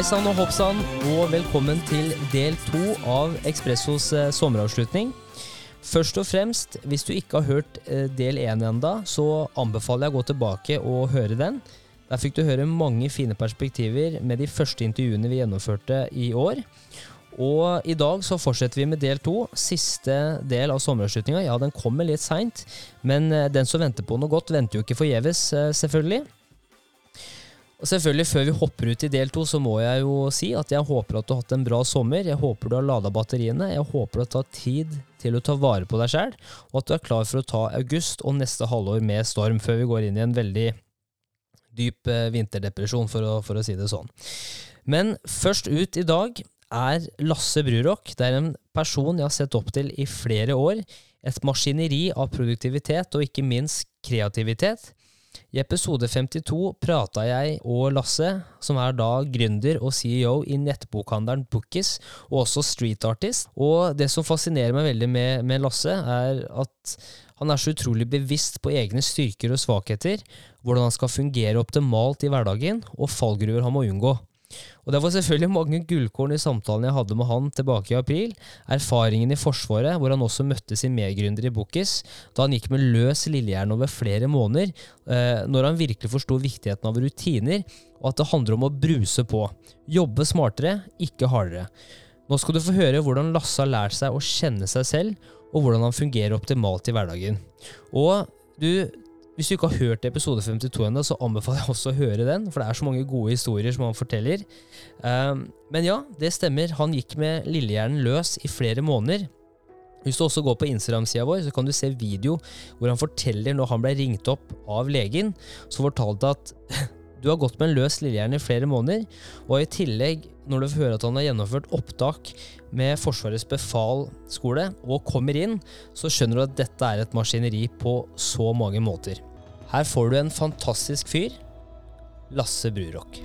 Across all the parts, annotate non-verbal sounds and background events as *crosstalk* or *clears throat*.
Hei sann og hopp sann, og velkommen til del to av Ekspressos eh, sommeravslutning. Først og fremst, hvis du ikke har hørt eh, del én enda, så anbefaler jeg å gå tilbake og høre den. Der fikk du høre mange fine perspektiver med de første intervjuene vi gjennomførte i år. Og i dag så fortsetter vi med del to, siste del av sommeravslutninga. Ja, den kommer litt seint, men eh, den som venter på noe godt, venter jo ikke forgjeves, selvfølgelig. Og selvfølgelig, før vi hopper ut i del to, så må jeg jo si at jeg håper at du har hatt en bra sommer. Jeg håper du har lada batteriene. Jeg håper du har tatt tid til å ta vare på deg sjæl, og at du er klar for å ta august og neste halvår med storm, før vi går inn i en veldig dyp eh, vinterdepresjon, for å, for å si det sånn. Men først ut i dag er Lasse Brurok. Det er en person jeg har sett opp til i flere år. Et maskineri av produktivitet og ikke minst kreativitet. I episode 52 prata jeg og Lasse, som er da gründer og CEO i nettbokhandelen Bookies, og også street artist. Og det som fascinerer meg veldig med, med Lasse, er at han er så utrolig bevisst på egne styrker og svakheter, hvordan han skal fungere optimalt i hverdagen, og fallgruver han må unngå. Og Det var selvfølgelig mange gullkorn i samtalen jeg hadde med han tilbake i april. Erfaringen i Forsvaret, hvor han også møtte sin medgründer i Bukkis, da han gikk med løs lillehjerne over flere måneder, eh, når han virkelig forsto viktigheten av rutiner, og at det handler om å bruse på. Jobbe smartere, ikke hardere. Nå skal du få høre hvordan Lasse har lært seg å kjenne seg selv, og hvordan han fungerer optimalt i hverdagen. Og du hvis du ikke har hørt episode 52 ennå, så anbefaler jeg også å høre den, for det er så mange gode historier som han forteller. Um, men ja, det stemmer. Han gikk med lillehjernen løs i flere måneder. Hvis du også går på Instagram-sida vår, så kan du se video hvor han forteller når han ble ringt opp av legen, så fortalte at *laughs* du har gått med en løs lillehjerne i flere måneder, og i tillegg, når du får høre at han har gjennomført opptak med Forsvarets befalsskole og kommer inn, så skjønner du at dette er et maskineri på så mange måter. Her får du en fantastisk fyr. Lasse Brurock.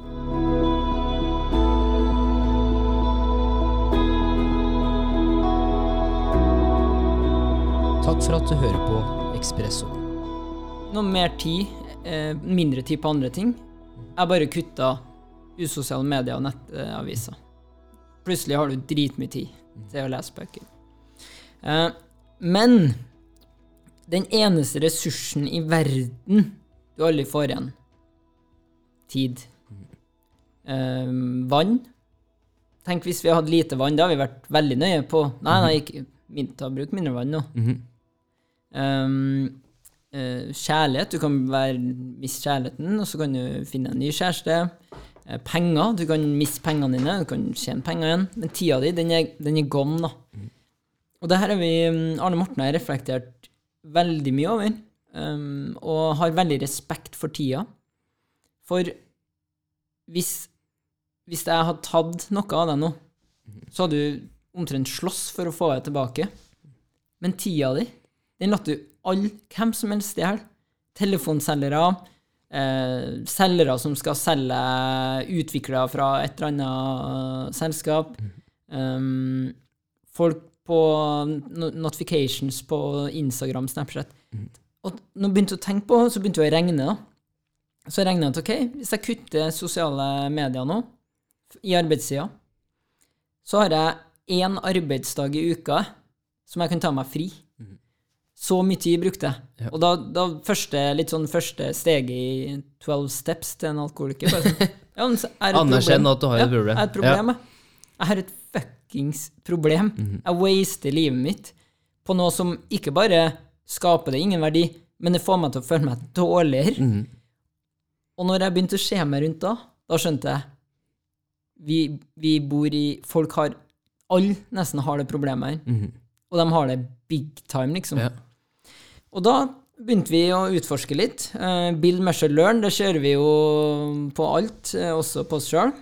Takk for at du hører på Ekspresso. Noe mer tid, eh, mindre tid på andre ting. Jeg bare kutta usosiale medier og nettaviser. Plutselig har du dritmye tid til å lese bøker. Eh, men den eneste ressursen i verden du aldri får igjen. Tid. Um, vann. Tenk hvis vi hadde lite vann, da hadde vi vært veldig nøye på Nei, nei, ikke ta bruk mindre vann nå. Mm -hmm. um, uh, kjærlighet. Du kan være, miste kjærligheten, og så kan du finne en ny kjæreste. Uh, penger. Du kan miste pengene dine, du kan tjene penger igjen. Men tida di, den er, den er gone, da. Mm. Og det her har vi Arne Morten har reflektert veldig mye over, um, og har veldig respekt for tida. For hvis, hvis jeg hadde tatt noe av det nå, så hadde du omtrent slåss for å få det tilbake. Men tida di, den lot du alle, hvem som helst stjele. Telefonselgere, eh, selgere som skal selge utviklere fra et eller annet selskap, um, folk på notifications på Instagram, Snapchat. Mm. Og når jeg begynte å tenke på så begynte det å regne. da. Så jeg regna at ok, hvis jeg kutter sosiale medier nå, i arbeidstida, så har jeg én arbeidsdag i uka som jeg kan ta meg fri. Mm. Så mye tid brukte jeg. Ja. Og da, da første, litt sånn første steget i 12 steps til en alkoholiker sånn, *laughs* Anerkjenn at du har et problem. Ja, jeg har et problem. Ja. Jeg har et fuckings problem. Mm. Jeg waster livet mitt på noe som ikke bare skaper det ingen verdi, men det får meg til å føle meg dårligere. Mm. Og når jeg begynte å se meg rundt da, da skjønte jeg vi, vi bor i Folk har Alle nesten har det problemet her. Mm. Og de har det big time, liksom. Ja. Og da begynte vi å utforske litt. Uh, Build, measure, learn, det kjører vi jo på alt, uh, også på oss sjøl.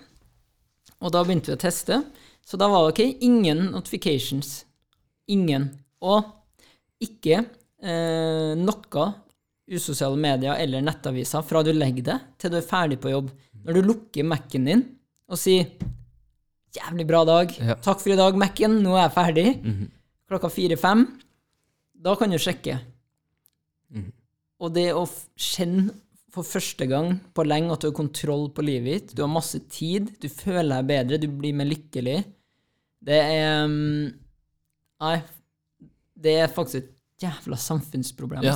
Og da begynte vi å teste. Så da var det okay, ingen notifications. Ingen. Og ikke eh, noe usosiale medier eller nettaviser fra du legger det til du er ferdig på jobb. Når du lukker Mac-en din og sier 'jævlig bra dag', ja. 'takk for i dag, Mac-en, nå er jeg ferdig', mm -hmm. klokka fire-fem, da kan du sjekke. Mm. Og det å kjenne for første gang på lenge at du har kontroll på livet ditt. Du har masse tid, du føler deg bedre, du blir mer lykkelig. Det er mm, Nei, det er faktisk et jævla samfunnsproblem. Ja.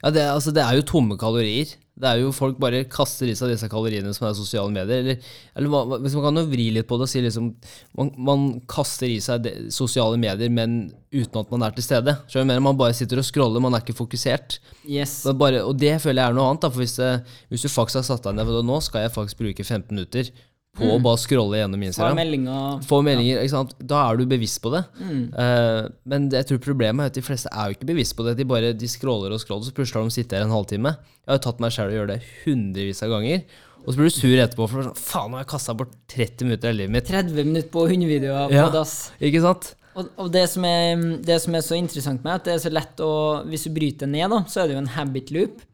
Ja, det, altså, det er jo tomme kalorier. Det er jo Folk bare kaster i seg disse kaloriene som er sosiale medier. Eller, eller hvis man kan jo vri litt på det og si liksom Man, man kaster i seg de, sosiale medier, men uten at man er til stede. Mener? Man bare sitter og scroller, man er ikke fokusert. Yes. Det bare, og det føler jeg er noe annet. Da, for hvis, det, hvis du faktisk har satt deg ned for Nå skal jeg faktisk bruke 15 minutter på å bare scrolle gjennom Få meldinger Få meldinger, ikke sant? Da er du bevisst på det. Eh, men jeg tror problemet er at de fleste er jo ikke bevisst på det. De bare de scroller og scroller, så plutselig har de sittet her en halvtime. Jeg har jo tatt meg selv å gjøre det hundrevis av ganger. Og så blir du sur etterpå for sånn, faen, nå har jeg kasta bort 30 minutter av livet mitt. 30 minutter på hundevideoer på Ja. dass. Ikke sant? Og, og det, som er, det som er så interessant med at det er så lett å Hvis du bryter ned, da, så er det jo en habit loop.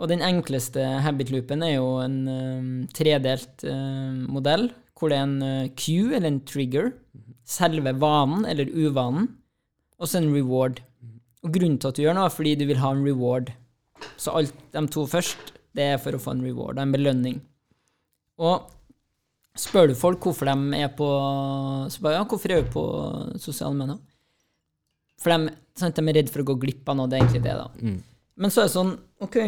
Og den enkleste habit loopen er jo en eh, tredelt eh, modell, hvor det er en uh, cue, eller en trigger, selve vanen, eller uvanen, og så en reward. Og grunnen til at du gjør noe, er fordi du vil ha en reward. Så alt de to først, det er for å få en reward, en belønning. Og spør du folk hvorfor de er på så bare, ja, hvorfor er du på sosiale medier? For de, sant, de er redd for å gå glipp av noe, det er egentlig det, da. Men så er det sånn, ok,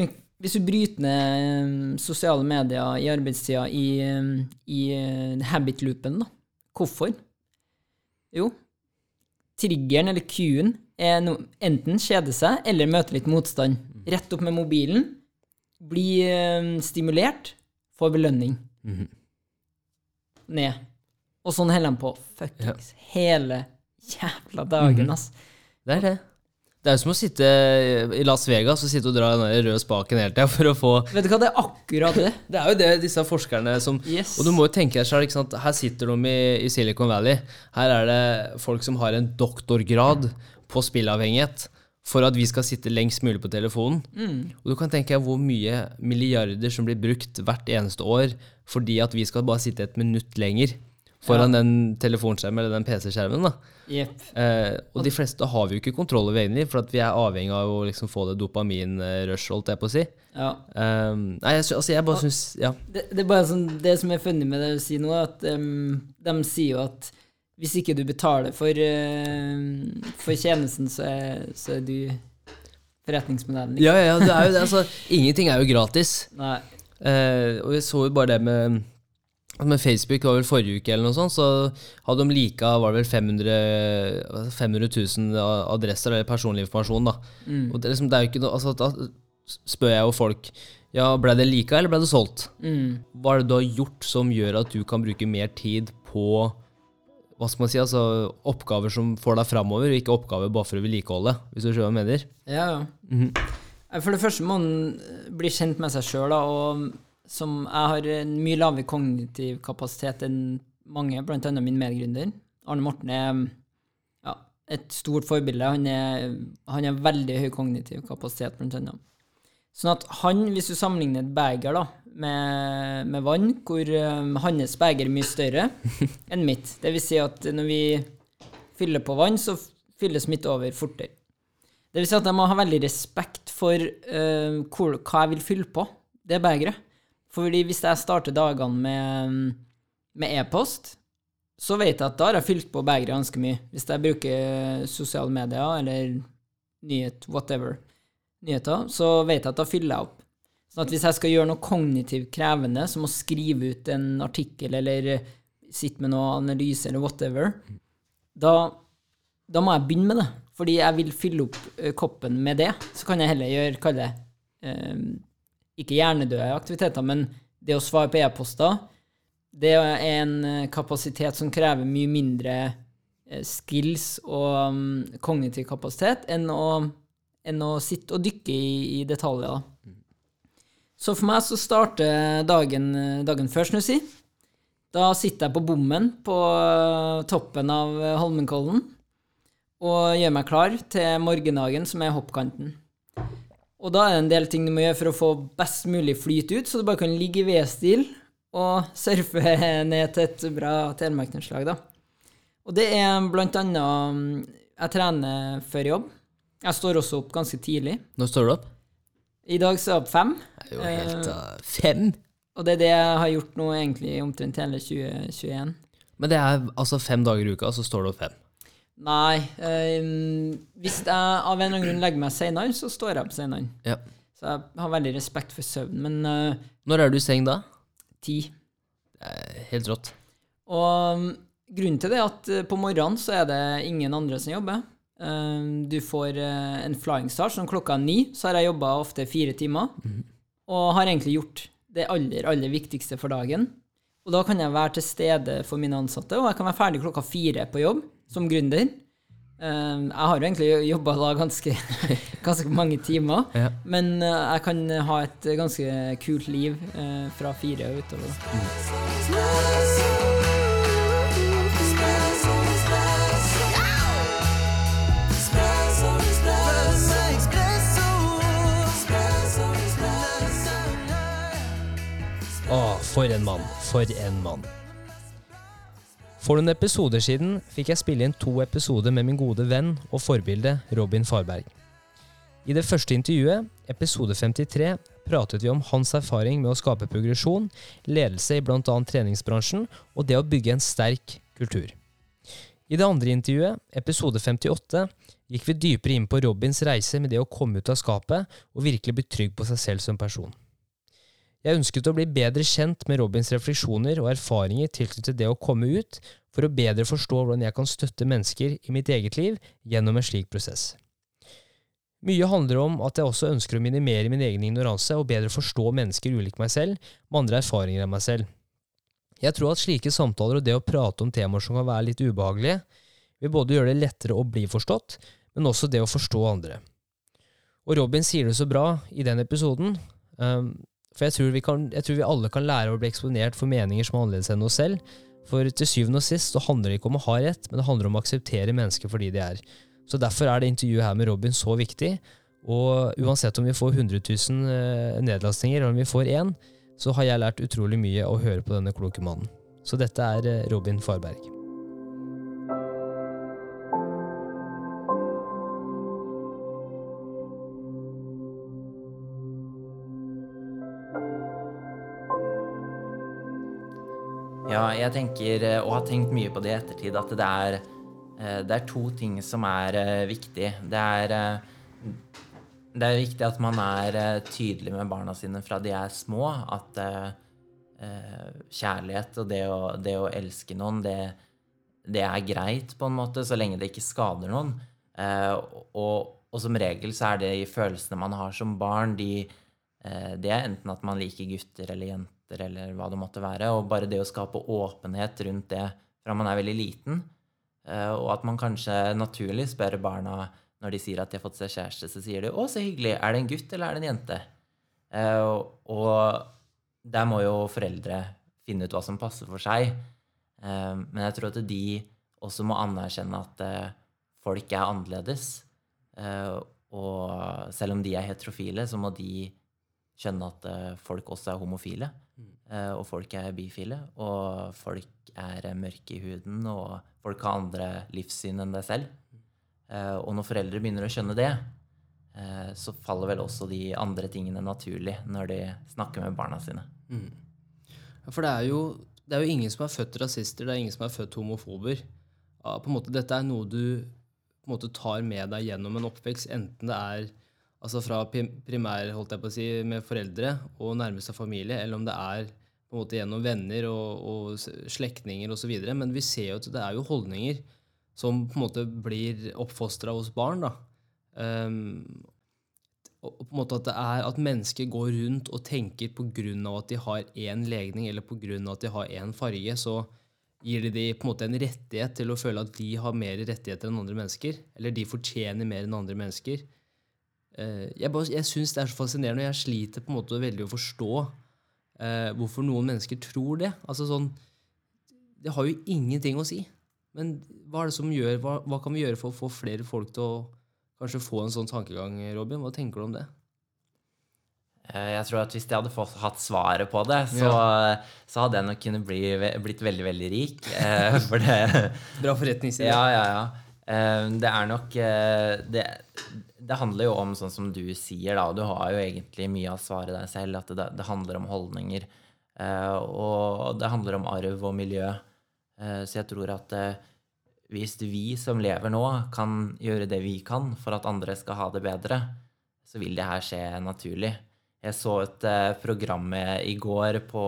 hvis du bryter ned eh, sosiale medier i arbeidstida i, eh, i eh, habit-loopen, da, hvorfor? Jo, triggeren eller Q-en er no, enten kjede seg eller møte litt motstand. Rett opp med mobilen, bli stimulert, få belønning. Ned. Og sånn holder de på fuckings hele jævla dagen, ass. Det er det. Det er jo som å sitte i Las Vegas og sitte og dra den røde spaken hele tida for å få Vet du hva, det er akkurat det. *laughs* Det er jo det disse forskerne som Yes. Og du må jo tenke deg selv, ikke sant? Her sitter de i, i Silicon Valley. Her er det folk som har en doktorgrad på spillavhengighet for at vi skal sitte lengst mulig på telefonen. Og du kan tenke deg hvor mye milliarder som blir brukt hvert eneste år fordi at vi skal bare sitte et minutt lenger foran den telefonskjermen eller den PC-skjermen. Jepp. Eh, og de fleste har vi jo ikke kontroll over egentlig, for at vi er avhengig av å liksom få det dopaminrush, holdt jeg på å si. Ja. Um, nei, jeg, altså, jeg bare syns Ja. Det, det er bare sånn, det som er funny med det du sier nå, er at um, de sier jo at hvis ikke du betaler for, uh, for tjenesten, så er, så er du forretningsmodellen. ikke? Ja, ja, ja, det er jo det. Altså, *laughs* ingenting er jo gratis. Nei. Eh, og vi så jo bare det med med Facebook var vel forrige uke, eller noe sånt, så hadde de lika var det vel 500, 500 000 adresser eller personlig informasjon. da. Og det, liksom, det er jo ikke noe, altså, Da spør jeg jo folk ja, ble det lika, eller ble det solgt. Mm. Hva er det du har gjort som gjør at du kan bruke mer tid på hva skal man si, altså oppgaver som får deg framover, og ikke oppgaver bare for å vedlikeholde, hvis du skjønner hva jeg mener? Ja, ja. Eh, For det første må man bli kjent med seg sjøl, og som jeg har en mye lavere kognitiv kapasitet enn mange, annet min medgründer. Arne Morten er ja, et stort forbilde. Han er, han har veldig høy kognitiv kapasitet, annet. Sånn at han, hvis du sammenligner et beger da, med, med vann, hvor um, hans beger er mye større *laughs* enn mitt. Det vil si at når vi fyller på vann, så fylles mitt over fortere. Det vil si at jeg må ha veldig respekt for uh, hvor, hva jeg vil fylle på det begeret. Fordi hvis jeg starter dagene med, med e-post, så vet jeg at da har jeg fylt på begeret ganske mye. Hvis jeg bruker sosiale medier eller nyhet, whatever, nyheter, så vet jeg at da fyller jeg opp. Sånn at hvis jeg skal gjøre noe kognitivt krevende, som å skrive ut en artikkel eller sitte med noe analyse eller whatever, da, da må jeg begynne med det. Fordi jeg vil fylle opp koppen med det. Så kan jeg heller gjøre, kalle det eh, ikke hjernedøde aktiviteter, men det å svare på e-poster, det er en eh, kapasitet som krever mye mindre eh, skills og mm, kognitiv kapasitet enn å, enn å sitte og dykke i, i detaljer. Da. Så for meg så starter dagen, eh, dagen før, sier. Da sitter jeg på bommen på toppen av Holmenkollen og gjør meg klar til morgendagen, som er hoppkanten. Og da er det en del ting du må gjøre for å få best mulig flyt ut, så du bare kan ligge i V-stil og surfe *laughs* ned til et bra telemarknedslag, da. Og det er blant annet mm, Jeg trener før jobb. Jeg står også opp ganske tidlig. Når står du opp? I dag så er jeg opp fem, Det er jo helt uh, Fem? og det er det jeg har gjort nå egentlig omtrent hele 2021. Men det er altså fem dager i uka, så står du opp fem. Nei, Øh, hvis jeg av en eller annen grunn legger meg senere, så står jeg opp senere. Ja. Så jeg har veldig respekt for søvn, men øh, Når er du i seng da? ti. Det er helt rått. Og um, grunnen til det er at eh, på morgenen så er det ingen andre som jobber. Du får en flying start sånn klokka ni, så har jeg jobba ofte fire timer. Og har egentlig gjort det aller, aller viktigste for dagen. Og da kan jeg være til stede for mine ansatte, og jeg kan være ferdig klokka fire på jobb som gründer. Um, jeg har jo egentlig jobba da ganske, *laughs* ganske mange timer, Ja. men uh, jeg kan ha et ganske kult liv uh, fra fire og utover. Å, for en mann. For en mann. For noen episoder siden fikk jeg spille inn to episoder med min gode venn og forbilde Robin Farberg. I det første intervjuet, episode 53, pratet vi om hans erfaring med å skape progresjon, ledelse i bl.a. treningsbransjen og det å bygge en sterk kultur. I det andre intervjuet, episode 58, gikk vi dypere inn på Robins reise med det å komme ut av skapet og virkelig bli trygg på seg selv som person. Jeg ønsket å bli bedre kjent med Robins refleksjoner og erfaringer tilknyttet det å komme ut, for å bedre forstå hvordan jeg kan støtte mennesker i mitt eget liv gjennom en slik prosess. Mye handler om at jeg også ønsker å minimere min egen ignoranse og bedre forstå mennesker ulik meg selv, med andre erfaringer enn meg selv. Jeg tror at slike samtaler og det å prate om temaer som kan være litt ubehagelige, vil både gjøre det lettere å bli forstått, men også det å forstå andre. Og Robin sier det så bra i den episoden. Um, for jeg tror, vi kan, jeg tror vi alle kan lære å bli eksponert for meninger som er annerledes enn oss selv. For til syvende og sist så handler det ikke om å ha rett, men det handler om å akseptere mennesker fordi de er. Så derfor er det intervjuet her med Robin så viktig. Og uansett om vi får 100 000 eh, nedlastninger, eller om vi får én, så har jeg lært utrolig mye å høre på denne kloke mannen. Så dette er eh, Robin Farberg. Ja, jeg tenker, eh, og har tenkt mye på det i ettertid, at det er, eh, det er to ting som er eh, viktig. Det er, det er viktig at man er tydelig med barna sine fra de er små. At kjærlighet og det å, det å elske noen, det, det er greit på en måte, så lenge det ikke skader noen. Og, og som regel så er det i følelsene man har som barn, de, det er enten at man liker gutter eller jenter eller hva det måtte være, og bare det å skape åpenhet rundt det fra man er veldig liten, eh, og at man kanskje naturlig spør barna når de sier at de har fått seg kjæreste, så sier de 'Å, så hyggelig. Er det en gutt, eller er det en jente?' Eh, og- der må jo foreldre finne ut hva som passer for seg. Eh, Men jeg tror at de også må anerkjenne at folk er annerledes. Og selv om de er heterofile, så må de skjønne at folk også er homofile. Eh, Og folk er bifile. Og folk er mørke i huden, og folk har andre livssyn enn deg selv. Eh, Og når foreldre begynner å skjønne det, eh, så faller vel også de andre tingene naturlig når de snakker med barna sine. Mm. For det er, jo, det er jo ingen som er født rasister, det er ingen som er født homofober. På en måte, dette er noe du måte tar med deg gjennom en oppvekst, enten det er altså fra primær, holdt jeg på å si, med foreldre og nærmeste familie, eller om det er på en måte gjennom venner og, og slektninger osv. Men vi ser jo at det er jo holdninger som på en måte blir oppfostra hos barn. da. Um, og på en måte at det er at mennesker går rundt og tenker pga. at de har én legning eller pga. at de har én farge, så gir de dem på en måte en rettighet til å føle at de har mer rettigheter enn andre mennesker. Eller de fortjener mer enn andre mennesker. Eh, jeg bare, jeg syns det er så fascinerende, og jeg sliter på en måte veldig å forstå eh, hvorfor noen mennesker tror det. Altså sånn, Det har jo ingenting å si. Men hva er det som gjør, hva, hva kan vi gjøre for å få flere folk til å kanskje få en sånn tankegang, Robin? Hva tenker du om det? Eh, Jeg tror at hvis jeg hadde fått, hatt svaret på det, så, så hadde jeg nok kunne bli, blitt veldig, veldig rik. Eh, *laughs* For det Bra forretningsidé. Ja, ja, ja. Eh, det er nok eh, det, det handler jo om sånn som du sier, da. Du har jo egentlig mye av svaret deg selv. At det, det handler om holdninger. Eh, og det handler om arv og miljø. Så jeg tror at hvis vi som lever nå, kan gjøre det vi kan for at andre skal ha det bedre, så vil det her skje naturlig. Jeg så et program i går på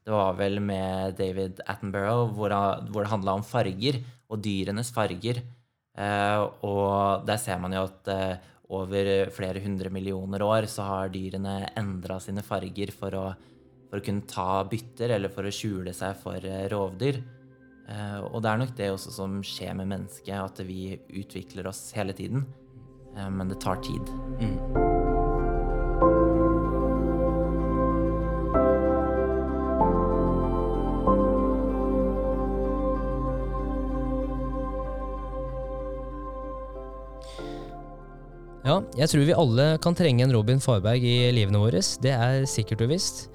Det var vel med David Attenborough, hvor det handla om farger og dyrenes farger. Eh, og der ser man jo at eh, over flere hundre millioner år så har dyrene endra sine farger for å, for å kunne ta bytter eller for å skjule seg for eh, rovdyr. Og det er nok det også som skjer med mennesket, at vi utvikler oss hele tiden. Men det tar tid. Jeg tror vi alle kan trenge en Robin Farberg i livene våre. Det er sikkert og visst.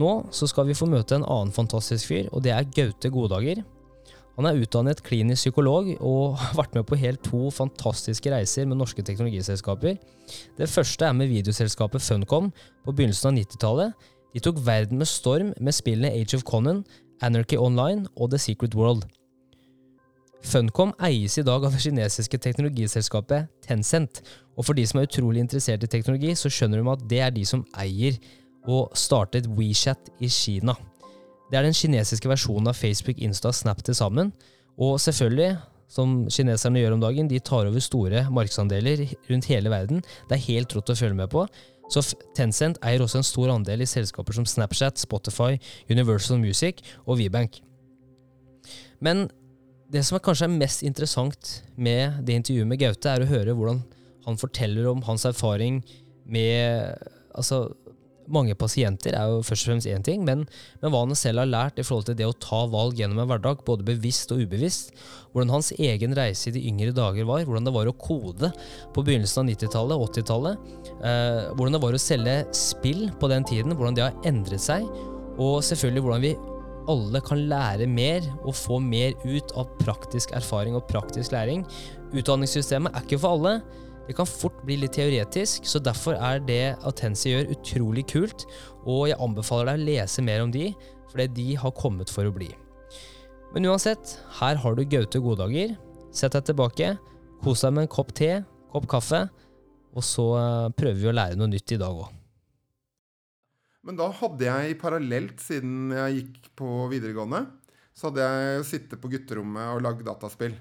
Nå så skal vi få møte en annen fantastisk fyr, og det er Gaute Godager. Han er utdannet klinisk psykolog og *laughs* har vært med på helt to fantastiske reiser med norske teknologiselskaper. Det første er med videoselskapet Funcom på begynnelsen av 90-tallet. De tok verden med storm med spillene Age of Conan, Anarchy Online og The Secret World. Funcom eies i dag av det kinesiske teknologiselskapet Tencent, og for de som er utrolig interessert i teknologi, så skjønner de at det er de som eier og startet WeChat i Kina. Det er den kinesiske versjonen av Facebook, Insta og Snap til sammen, og selvfølgelig, som kineserne gjør om dagen, de tar over store markedsandeler rundt hele verden. Det er helt rått å følge med på. Så Tencent eier også en stor andel i selskaper som Snapchat, Spotify, Universal Music og WeBank. Men det som kanskje er mest interessant med det intervjuet med Gaute, er å høre hvordan han forteller om hans erfaring med Altså, mange pasienter er jo først og fremst én ting, men, men hva han selv har lært i forhold til det å ta valg gjennom en hverdag, både bevisst og ubevisst. Hvordan hans egen reise i de yngre dager var, hvordan det var å kode på begynnelsen av 90-tallet og 80-tallet. Eh, hvordan det var å selge spill på den tiden, hvordan det har endret seg. Og selvfølgelig hvordan vi alle kan lære mer og få mer ut av praktisk erfaring og praktisk læring. Utdanningssystemet er ikke for alle. Det kan fort bli litt teoretisk, så derfor er det Atensi gjør utrolig kult, og jeg anbefaler deg å lese mer om de, fordi de har kommet for å bli. Men uansett, her har du Gaute Godager. Sett deg tilbake, kos deg med en kopp te, kopp kaffe, og så eh, prøver vi å lære noe nytt i dag òg. Men da hadde jeg parallelt, siden jeg gikk på videregående, så hadde jeg sittet på gutterommet og lagd dataspill.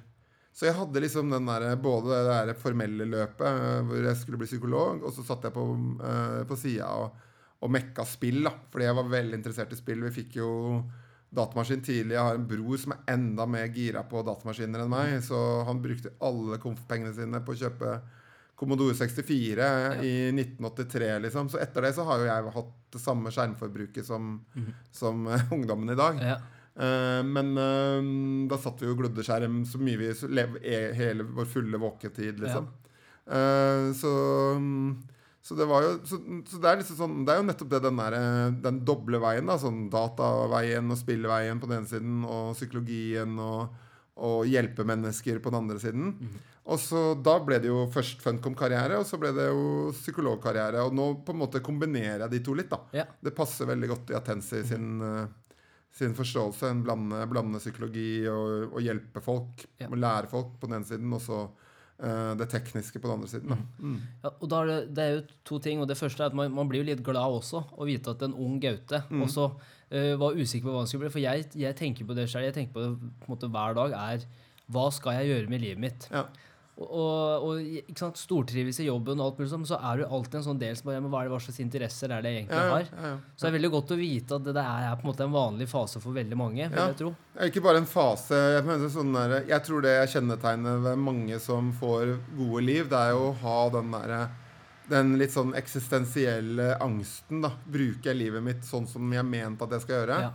Så jeg hadde liksom den der, både det der formelle løpet eh, hvor jeg skulle bli psykolog, og så satt jeg på, uh, på sida og, og mekka spill, da. Fordi jeg var veldig interessert i spill. Vi fikk jo datamaskin tidlig. Jeg har en bror som er enda mer gira på datamaskiner enn meg, så han brukte alle konfpengene sine på å kjøpe Commodore 64 i 1983, liksom. Så etter det så har jo jeg hatt det samme skjermforbruket som, som eh, ungdommen i dag. Ja. Eh, men eh, da satt vi jo og glodde skjerm så mye vi lev, e, hele vår fulle våketid, liksom. Eh, så så det var jo så, så det er liksom sånn Det er jo nettopp det den der, den doble veien, da. Sånn dataveien og spillveien på den ene siden, og psykologien og, og hjelpe mennesker på den andre siden. Og så Da ble det jo først Funcom-karriere, og så ble det jo psykologkarriere. Og nå på en måte kombinerer jeg de to litt, da. Ja. Det passer veldig godt i Atensi sin, eh, sin forståelse. En blande, blande psykologi og, og hjelpe folk. Ja. Og lære folk på den ene siden, og så uh, det tekniske på den andre siden. Da. Mm. Ja, og da er det, det er jo to ting, og det første er at man, man blir jo litt glad også å vite at en ung Gaute Mm. også uh, var usikker på hva han skulle bli. For jeg, jeg tenker på det selv, jeg tenker på det på en måte hver dag, er hva skal jeg gjøre med livet mitt? Ja. Og, og, og ikke sant, stortrives i jobben og alt mulig sånn, så er du alltid en sånn del som bare ja, men hva, er det, hva slags interesser er det jeg egentlig Ja, ja, har? Så det er veldig godt å vite at det der er på en måte en vanlig fase for veldig mange, vil jeg tro. Ikke bare en fase. Jeg, mener, sånn der, jeg tror det kjennetegner ved mange som får gode liv, det er jo å ha den derre den litt sånn eksistensielle angsten. da Bruker jeg livet mitt sånn som jeg mente at jeg skal gjøre? Ja.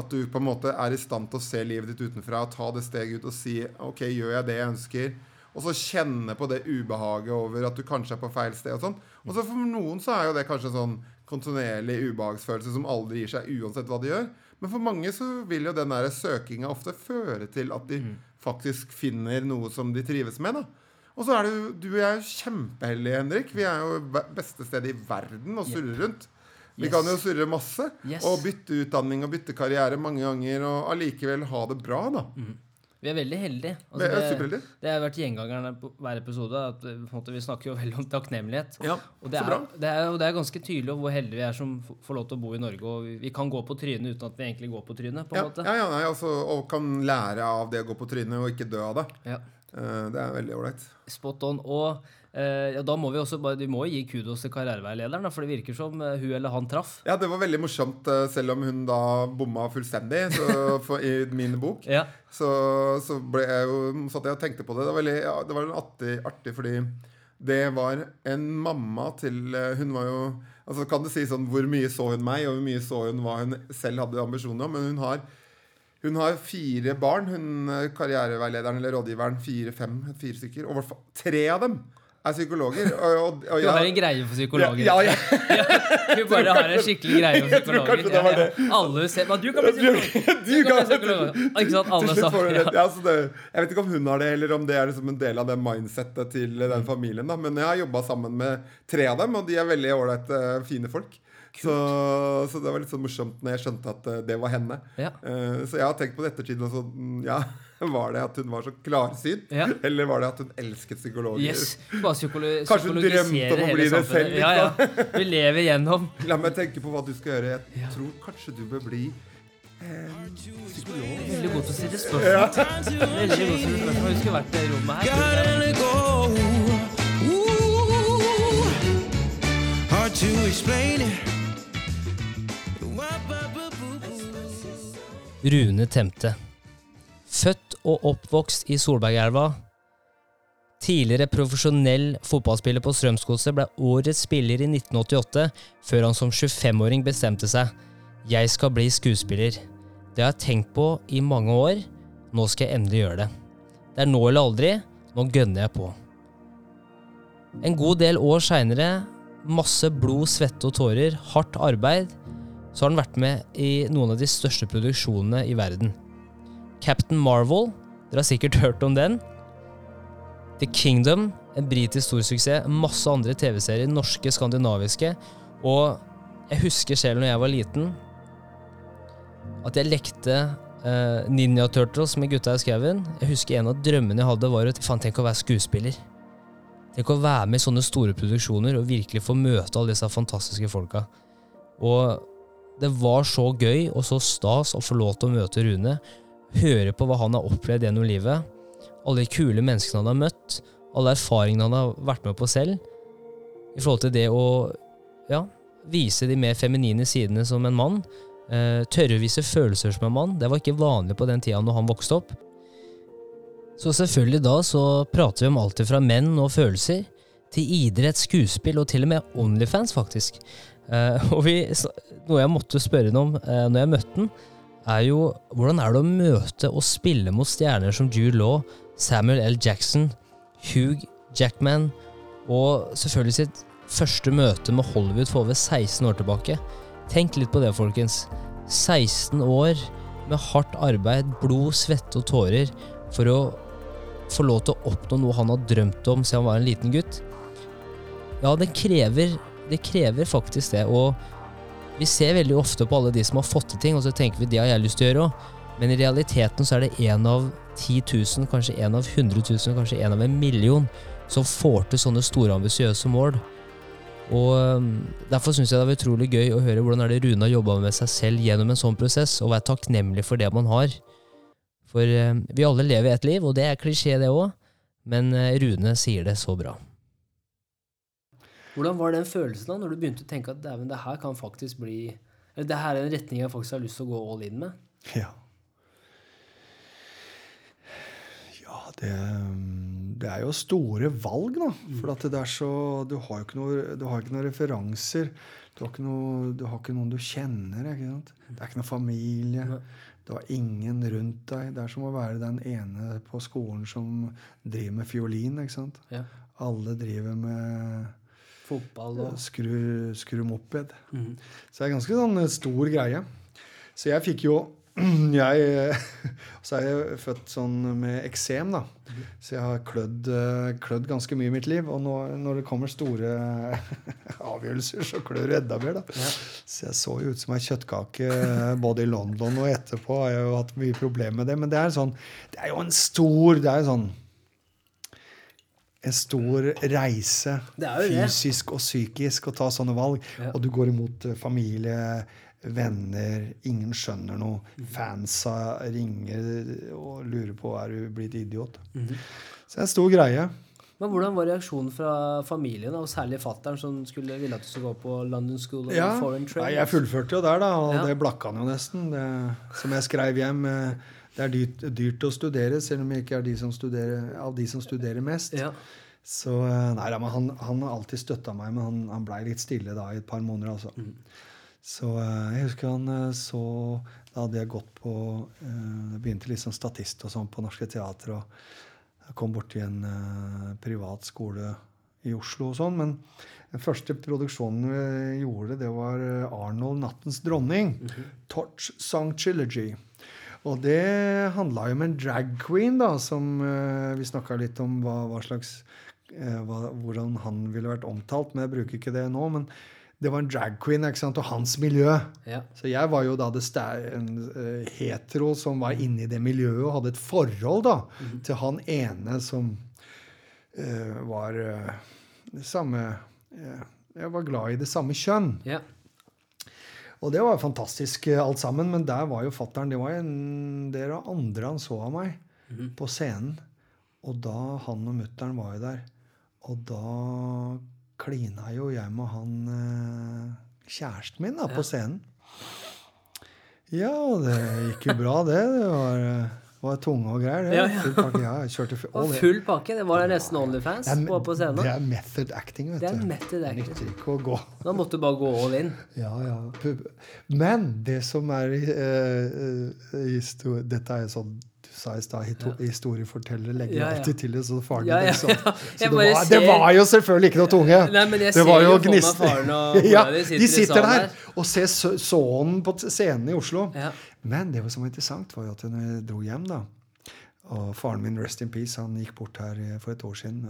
At du på en måte er i stand til å se livet ditt utenfra, ta det steget ut og si OK, gjør jeg det jeg ønsker? Og så kjenne på det ubehaget over at du kanskje er på feil sted. Og sånn Og så for noen så er jo det kanskje en sånn kontinuerlig ubehagsfølelse som aldri gir seg, uansett hva de gjør. Men for mange så vil jo den der søkinga ofte føre til at de faktisk finner noe som de trives med. da. Og så er det jo, du og jeg er kjempeheldige, Henrik. Vi er jo beste sted i verden å surre rundt. Vi Yes. kan jo surre masse Yes. og bytte utdanning og bytte karriere mange ganger og allikevel ha det bra, da. Vi er veldig heldige. Vi er det, det har vært gjengangeren på hver episode. At eh, måte, vi snakker jo veldig om takknemlighet. Ja, Og det er, det, er, og, det er ganske tydelig hvor heldige vi er som får lov til å bo i Norge. Og vi, vi kan gå på trynet uten at vi egentlig går på trynet. på Ja, måte. ja, ja nei, altså, og kan lære av det å gå på trynet og ikke dø av det. Ja. Eh, Det er veldig ålreit. Spot on. Og eh, ja, da må vi også bare, vi må gi kudos til karriereveilederen, for det virker som eh, hun eller han traff. Ja, det var veldig morsomt, eh, selv om hun da bomma fullstendig så, *laughs* for, i min bok. Ja. Så, så ble jeg jo, satt jeg og tenkte på det. Det var, veldig, ja, det var artig, artig fordi det var en mamma til eh, Hun var jo altså Kan du si sånn hvor mye så hun meg, og hvor mye så hun hva hun selv hadde ambisjoner om? Men hun har, hun har fire barn, hun karriereveilederen eller rådgiveren. Fire-fem, fire stykker. Og hvert tre av dem er psykologer. Og, og, og Du har en greie for psykologer. Ja, ja, *laughs* du bare har en skikkelig greie for psykologer. *laughs* Jeg tror det det Ja, ja. Alle ser du kan bli psykolog! *laughs* Du kan- bli psykolog. Ikke sant? Alle Til slutt får du sa. Ja, jeg vet ikke om hun har det, eller om det er liksom en del av det mindsettet til den familien. da Men jeg har jobba sammen med tre av dem, og de er veldig ålreite, fine folk. Så, så det var litt sånn morsomt når jeg skjønte at eh, det var henne. Ja. Eh, Så jeg har tenkt på det ettertid mm, Ja, *laughs* var det at hun var så klarsynt? Ja. Eller var det at hun elsket psykologer? Yes. Bare psykolo *laughs* Kanskje hun drømte om å bli det selv, Ja, ja. Vi lever gjennom *laughs* La meg tenke på hva du skal gjøre. Jeg tror kanskje du bør bli eh, psykolog. Veldig god til å stille spørsmål. Veldig god til å stille spørsmål. Jeg husker vært i det rommet her. Rune Temte. Født og oppvokst i Solbergelva. Tidligere profesjonell fotballspiller på Strømsgodset ble årets spiller i 1988, før han som 25-åring bestemte seg. Jeg skal bli skuespiller. Det har jeg tenkt på i mange år. Nå skal jeg endelig gjøre det. Det er nå eller aldri. Nå gønner jeg på. En god del år seinere, masse blod, svette og tårer, hardt arbeid, så har han vært med i noen av de største produksjonene i verden. Captain Marvel, dere har sikkert hørt om den. The Kingdom, en britisk storsuksess. Masse andre TV-serier, norske, skandinaviske. Og jeg husker selv når jeg var liten, at jeg lekte uh, Ninja Turtles med gutta i skauen. Jeg husker en av drømmene jeg hadde, var at tenk å være skuespiller. Tenk å være med i sånne store produksjoner og virkelig få møte alle disse fantastiske folka. Og det var så gøy og så stas å få lov til å møte Rune. Høre på hva han har opplevd gjennom livet. Alle de kule menneskene han har møtt. Alle erfaringene han har vært med på selv. I forhold til det å ja, vise de mer feminine sidene som en mann. Eh, tørre å vise følelser som en mann. Det var ikke vanlig på den tida når han vokste opp. Så selvfølgelig da så prater vi om alt fra menn og følelser, til idrett, skuespill og til og med Onlyfans, faktisk. Eh, *laughs* og vi, noe jeg måtte spørre ham om eh, når jeg møtte han, er jo hvordan er det å møte og spille mot stjerner som Jude Law, Samuel L. Jackson, Hugh Jackman, og selvfølgelig sitt første møte med Hollywood for over 16 år tilbake. Tenk litt på det, folkens. 16 år med hardt arbeid, blod, svette og tårer for å få lov til å oppnå noe han har drømt om siden han var en liten gutt. Ja, det krever, det krever faktisk det. Og vi ser veldig ofte på alle de som har fått til ting, og så tenker vi det har jeg lyst til å gjøre òg. Men i realiteten så er det én av 10 000, kanskje én av 100 000, kanskje én av en million som får til sånne store, ambisiøse mål. Og Derfor syns jeg det er utrolig gøy å høre hvordan er det Rune har jobba med seg selv gjennom en sånn prosess, og være takknemlig for det man har. For vi alle lever et liv, og det er klisjé, det òg, men øh, Rune sier det så bra. Hvordan var den følelsen da, når du begynte å tenke at det her kan faktisk bli Eller det her er en retning jeg faktisk har lyst til å gå all in med? Ja. Ja, det, det er jo store valg, da. For at det er så Du har jo ikke, noe, du har ikke noen referanser. Du har, ikke noe, du har ikke noen du kjenner. Ikke sant? Det er ikke noen familie. Du har ingen rundt deg. Det er som å være den ene på skolen som driver med fiolin. ikke sant? Ja. Alle driver med Fotball og skru, skru moped. Mm. Så det er ganske sånn eh, stor greie. Så jeg fikk jo *clears throat* jeg, *laughs* Så er jeg født sånn med eksem, da. Så jeg har klødd, eh, klødd ganske mye i mitt liv. Og nå, når det kommer store *laughs* avgjørelser, så klør det enda mer. da. Så jeg så jo ut som ei kjøttkake eh, både i London og etterpå. har Jeg jo hatt mye problemer med det. Men det er, sånn, det er jo en stor Det er jo sånn en stor reise fysisk og psykisk å ta sånne valg. Ja. Og du går imot eh, familie, venner, ingen skjønner noe. Fansa ringer og lurer på er du blitt idiot. Mhm. Så det er en stor greie. Men hvordan var reaksjonen fra familien, og særlig fattern, som skulle, ville at du skulle gå på London School of Ja, Foreign Trade? Jeg fullførte jo der, da, og Ja. det blakka han jo nesten. Det, som jeg skrev hjem, eh, det er dyrt, dyrt å studere, selv om jeg ikke er de som studerer, av de som studerer mest. Ja. Så eh, nei, men han, han har alltid støtta meg, men han, han blei litt stille da i et par måneder. altså. Så eh, jeg husker han eh, så Da hadde jeg gått på Jeg begynte litt som statist og sånn på Norske Teater. og jeg kom borti en privat skole i Oslo og sånn. Men den første produksjonen vi gjorde, det var Arnold Nattens dronning. Torch Song Trilogy. Og det handla jo om en drag queen, da, som uh, Vi snakka litt om hva, hva slags uh, hva, hvordan han ville vært omtalt, men jeg bruker ikke det nå. Men det var en drag queen ikke sant, og hans miljø. Ja. Så jeg var jo da det en uh, hetero som var inne i det miljøet og hadde et forhold da, til han ene som var det samme Jeg var glad i det samme kjønn. ja. Og det var fantastisk eh, alt sammen, men der var jo fattern Det var en del av andre han så av meg på scenen. Og da han og mutter'n var jo der. Og da klina jo jeg med han eh, kjæresten min da, på scenen. Ja, det gikk jo bra, det. Det var, eh, var tunge og greier. Det. Ja, ja. Full pakke. Ja, kjørte full, Og full pakke. Det var nesten Onlyfans det er, på, på scenen. det er method acting, vet du. Det er method acting. nytter ikke å gå Da måtte du bare gå all in. Ja, ja. Men det som er i, eh, eh, Dette er sånn sa i stad, hito- historieforteller legger alltid til det, så faren Ja, ja, *laughs* ikke ja. Så det, var, var, det var jo selvfølgelig ikke noe tunge. Nei, men jeg det ser var jo jo for meg gnist- faren og mora *laughs* ja, de sitter der og ser sønnen på scenen i Oslo. Ja. Men det som var interessant, var jo at når jeg dro hjem, da Og faren min, rest in peace, han gikk bort her for et år siden.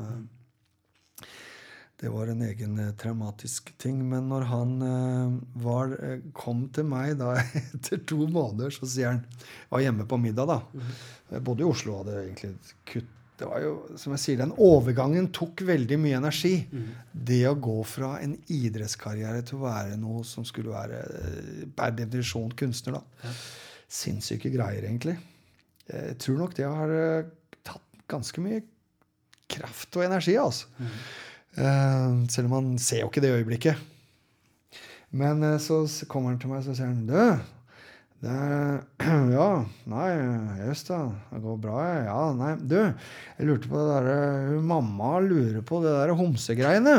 Det var en egen eh, traumatisk ting. Men når han eh, var, eh, kom til meg da *laughs* etter to måneder, så sier han Jeg var hjemme på middag, da. Jeg bodde i Oslo og hadde egentlig kutt det var jo, som jeg sier, Den overgangen tok veldig mye energi. Det å gå fra en idrettskarriere til å være noe som skulle være per definisjon kunstner. da. Sinnssyke greier, egentlig. Jeg tror nok det har tatt ganske mye kraft og energi. altså. Eh, selv om han ser jo ikke det i øyeblikket. Men eh, så kommer han til meg og så sier han, du, det er, *clears throat* ja, nei, jøss da, det går bra, ja. ja, nei, du, jeg lurte på det der, mamma lurer på det der homsegreiene.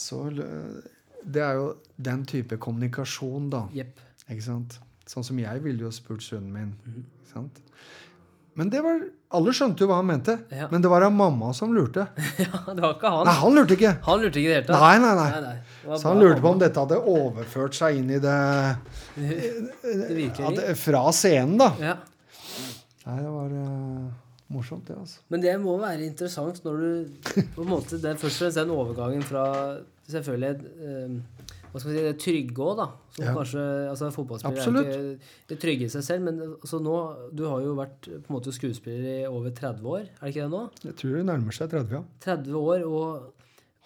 Så det er jo den type kommunikasjon da, Yep. ikke sant? Sånn som jeg ville jo spurt sønnen min, ikke sant? Men det var, alle skjønte jo hva han mente, Ja. men det var av mamma som lurte. *laughs* Ja, det var ikke han. Nei, han lurte ikke. Han lurte ikke i det hele tatt. Nei, nei, nei. Nei, nei. Så han lurte på om dette hadde overført seg inn i det, *laughs* Det at. Fra scenen, da. Ja. Nei, det var uh, morsomt, det, altså. Men det må være interessant når du *laughs* på en måte, det Først og fremst den overgangen fra selvfølgelig eh, hva skal vi si, det trygge òg, da. Som Ja. kanskje, altså Fotballspiller Absolutt. er ikke det trygge i seg selv, men altså nå, du har jo vært på en måte skuespiller i over 30 år, er det ikke det nå? Jeg tror det nærmer seg 30, ja. 30 år, og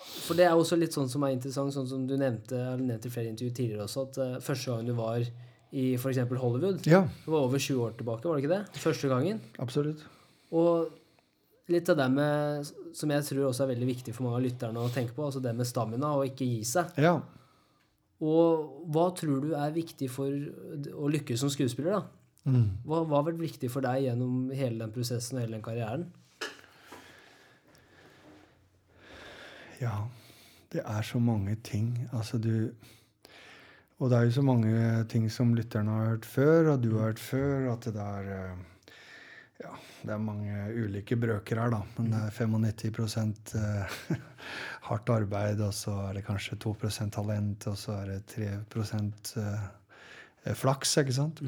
For det er også litt sånn som er interessant, sånn som du nevnte eller nevnte i flere intervjuer tidligere også, at uh, første gang du var i f.eks. Hollywood Ja, Det var over 20 år tilbake, var det ikke det? Første gangen. absolutt. Og litt av det med, som jeg tror også er veldig viktig for mange av lytterne å tenke på, altså det med stamina og ikke gi seg. Ja. Og hva tror du er viktig for å lykkes som skuespiller, da? Mm. Hva hva har vært viktig for deg gjennom hele den prosessen og hele den karrieren? Ja, det er så mange ting. Altså, du Og det er jo så mange ting som lytterne har hørt før, og du har hørt før, at det er eh, Ja, det er mange ulike brøker her, da. Men det er 95 eh, *laughs* hardt arbeid, og så er det kanskje 2% talent, og så er det 3 eh, eh, flaks, ikke sant?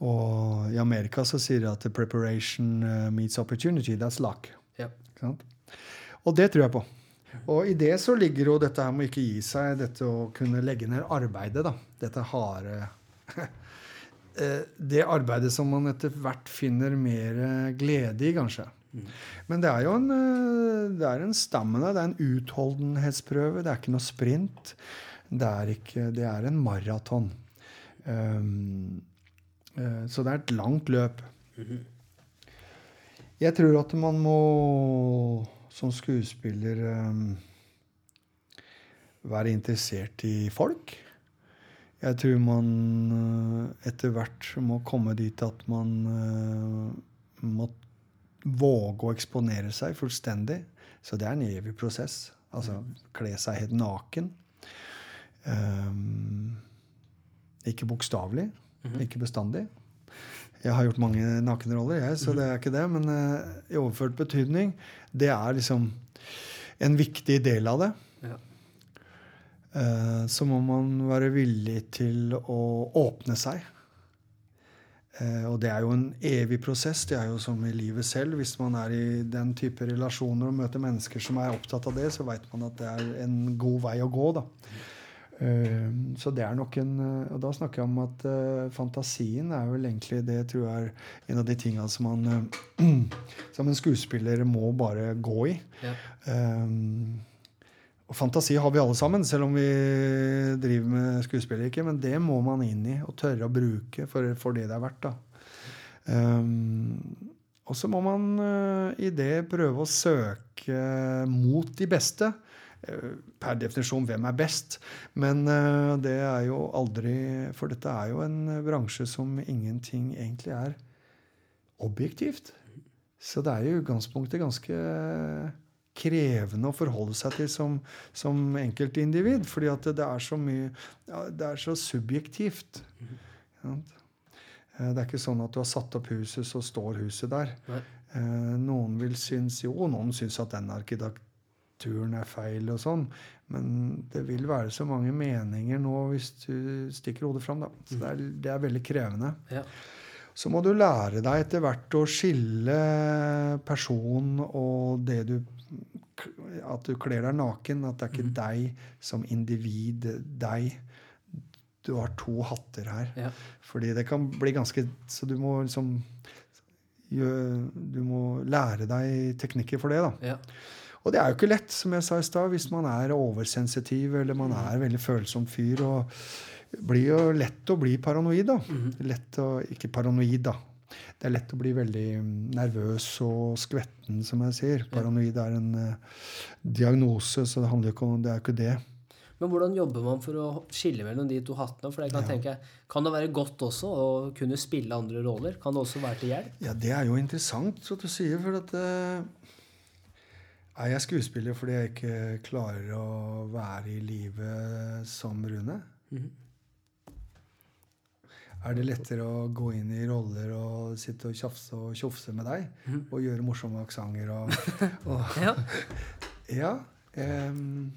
Og i Amerika så sier de at preparation meets opportunity. That's luck. Sant? Og det tror jeg på. Og i det så ligger jo dette her med å ikke gi seg, dette å kunne legge ned arbeidet, da. Dette harde *laughs* Det arbeidet som man etter hvert finner mer eh, glede i, kanskje. Men det er jo en, eh, det er en stamina, det er en utholdenhetsprøve. Det er ikke noe sprint. Det er, ikke, det er en maraton. Um, uh, så det er et langt løp. Jeg tror at man må som skuespiller um, være interessert i folk. Jeg tror man uh, etter hvert må komme dit at man uh, må våge å eksponere seg fullstendig. Så det er en evig prosess. Altså kle seg helt naken. Um, ikke bokstavelig, ikke bestandig. Jeg har gjort mange nakenroller, jeg, så det er ikke det. Men eh, i overført betydning, det er liksom en viktig del av det. Eh, så må man være villig til å åpne seg. Eh, og det er jo en evig prosess. Det er jo som i livet selv. Hvis man er i den type relasjoner og møter mennesker som er opptatt av det, så veit man at det er en god vei å gå. da. Eh, Så det er nok en Og da snakker jeg om at fantasien er vel egentlig det tror jeg er en av de tinga som man *clears throat* som en skuespiller må bare gå i. Ja. Og fantasi har vi alle sammen, selv om vi driver med skuespill ikke. Men det må man inn i og tørre å bruke for, for det det er verdt. Um, og så må man uh, i det prøve å søke mot de beste. Eh, per definisjon hvem er best. Men uh, det er jo aldri For dette er jo en bransje som ingenting egentlig er objektivt. Så det er jo i utgangspunktet ganske krevende å forholde seg til som, som enkeltindivid. Fordi at det er så mye Det er så subjektivt. Eh, Det er ikke sånn at du har satt opp huset, så står huset der. Nei. Eh, Noen vil synes jo, noen syns at den arkitekturen er feil og sånn. Men det vil være så mange meninger nå hvis du stikker hodet fram. Da. Så det er, det er veldig krevende. Ja. Så må du lære deg etter hvert å skille person og det du At du kler deg naken. At det er ikke deg som individ. Deg. Du har to hatter her. Ja. Fordi det kan bli ganske Så du må liksom Du må lære deg teknikker for det, da. Ja. Og det er jo ikke lett, som jeg sa i stad, hvis man er oversensitiv eller man er en veldig følsom fyr. og blir jo lett å bli paranoid, da. Lett å, ikke paranoid, da. Det er lett å bli veldig mm, nervøs og skvetten, som jeg sier. Paranoid er en uh, diagnose, så det handler ikke om det er ikke det. Men hvordan jobber man for å skille mellom de to hattene? For jeg kan tenke, kan det være godt også å kunne spille andre roller? Kan det også være til hjelp? Ja, det er jo interessant at du sier, for at eh, Er jeg skuespiller fordi jeg ikke klarer å være i livet som Rune? Er det lettere å gå inn i roller og sitte og tjafse og tjofse med deg? Og gjøre morsomme aksenter og, *laughs* og Ja. Ja. um,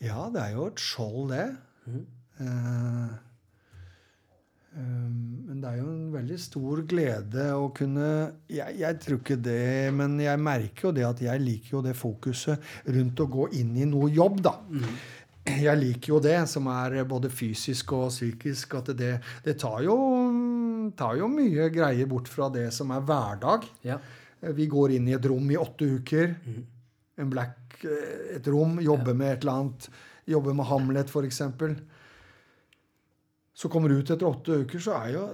ja, det er jo et skjold, det. Mm. Uh, um, men det er jo en veldig stor glede å kunne jeg, jeg tror ikke det, men jeg merker jo det at jeg liker jo det fokuset rundt å gå inn i noe jobb, da. Jeg liker jo det, som er både fysisk og psykisk. At det, det tar, jo, tar jo mye greier bort fra det som er hverdag. Ja. Vi går inn i et rom i åtte uker. En black, eh, et rom. Jobber med et eller annet. Jobber med Hamlet, f.eks. Så kommer du ut etter åtte uker, så er jo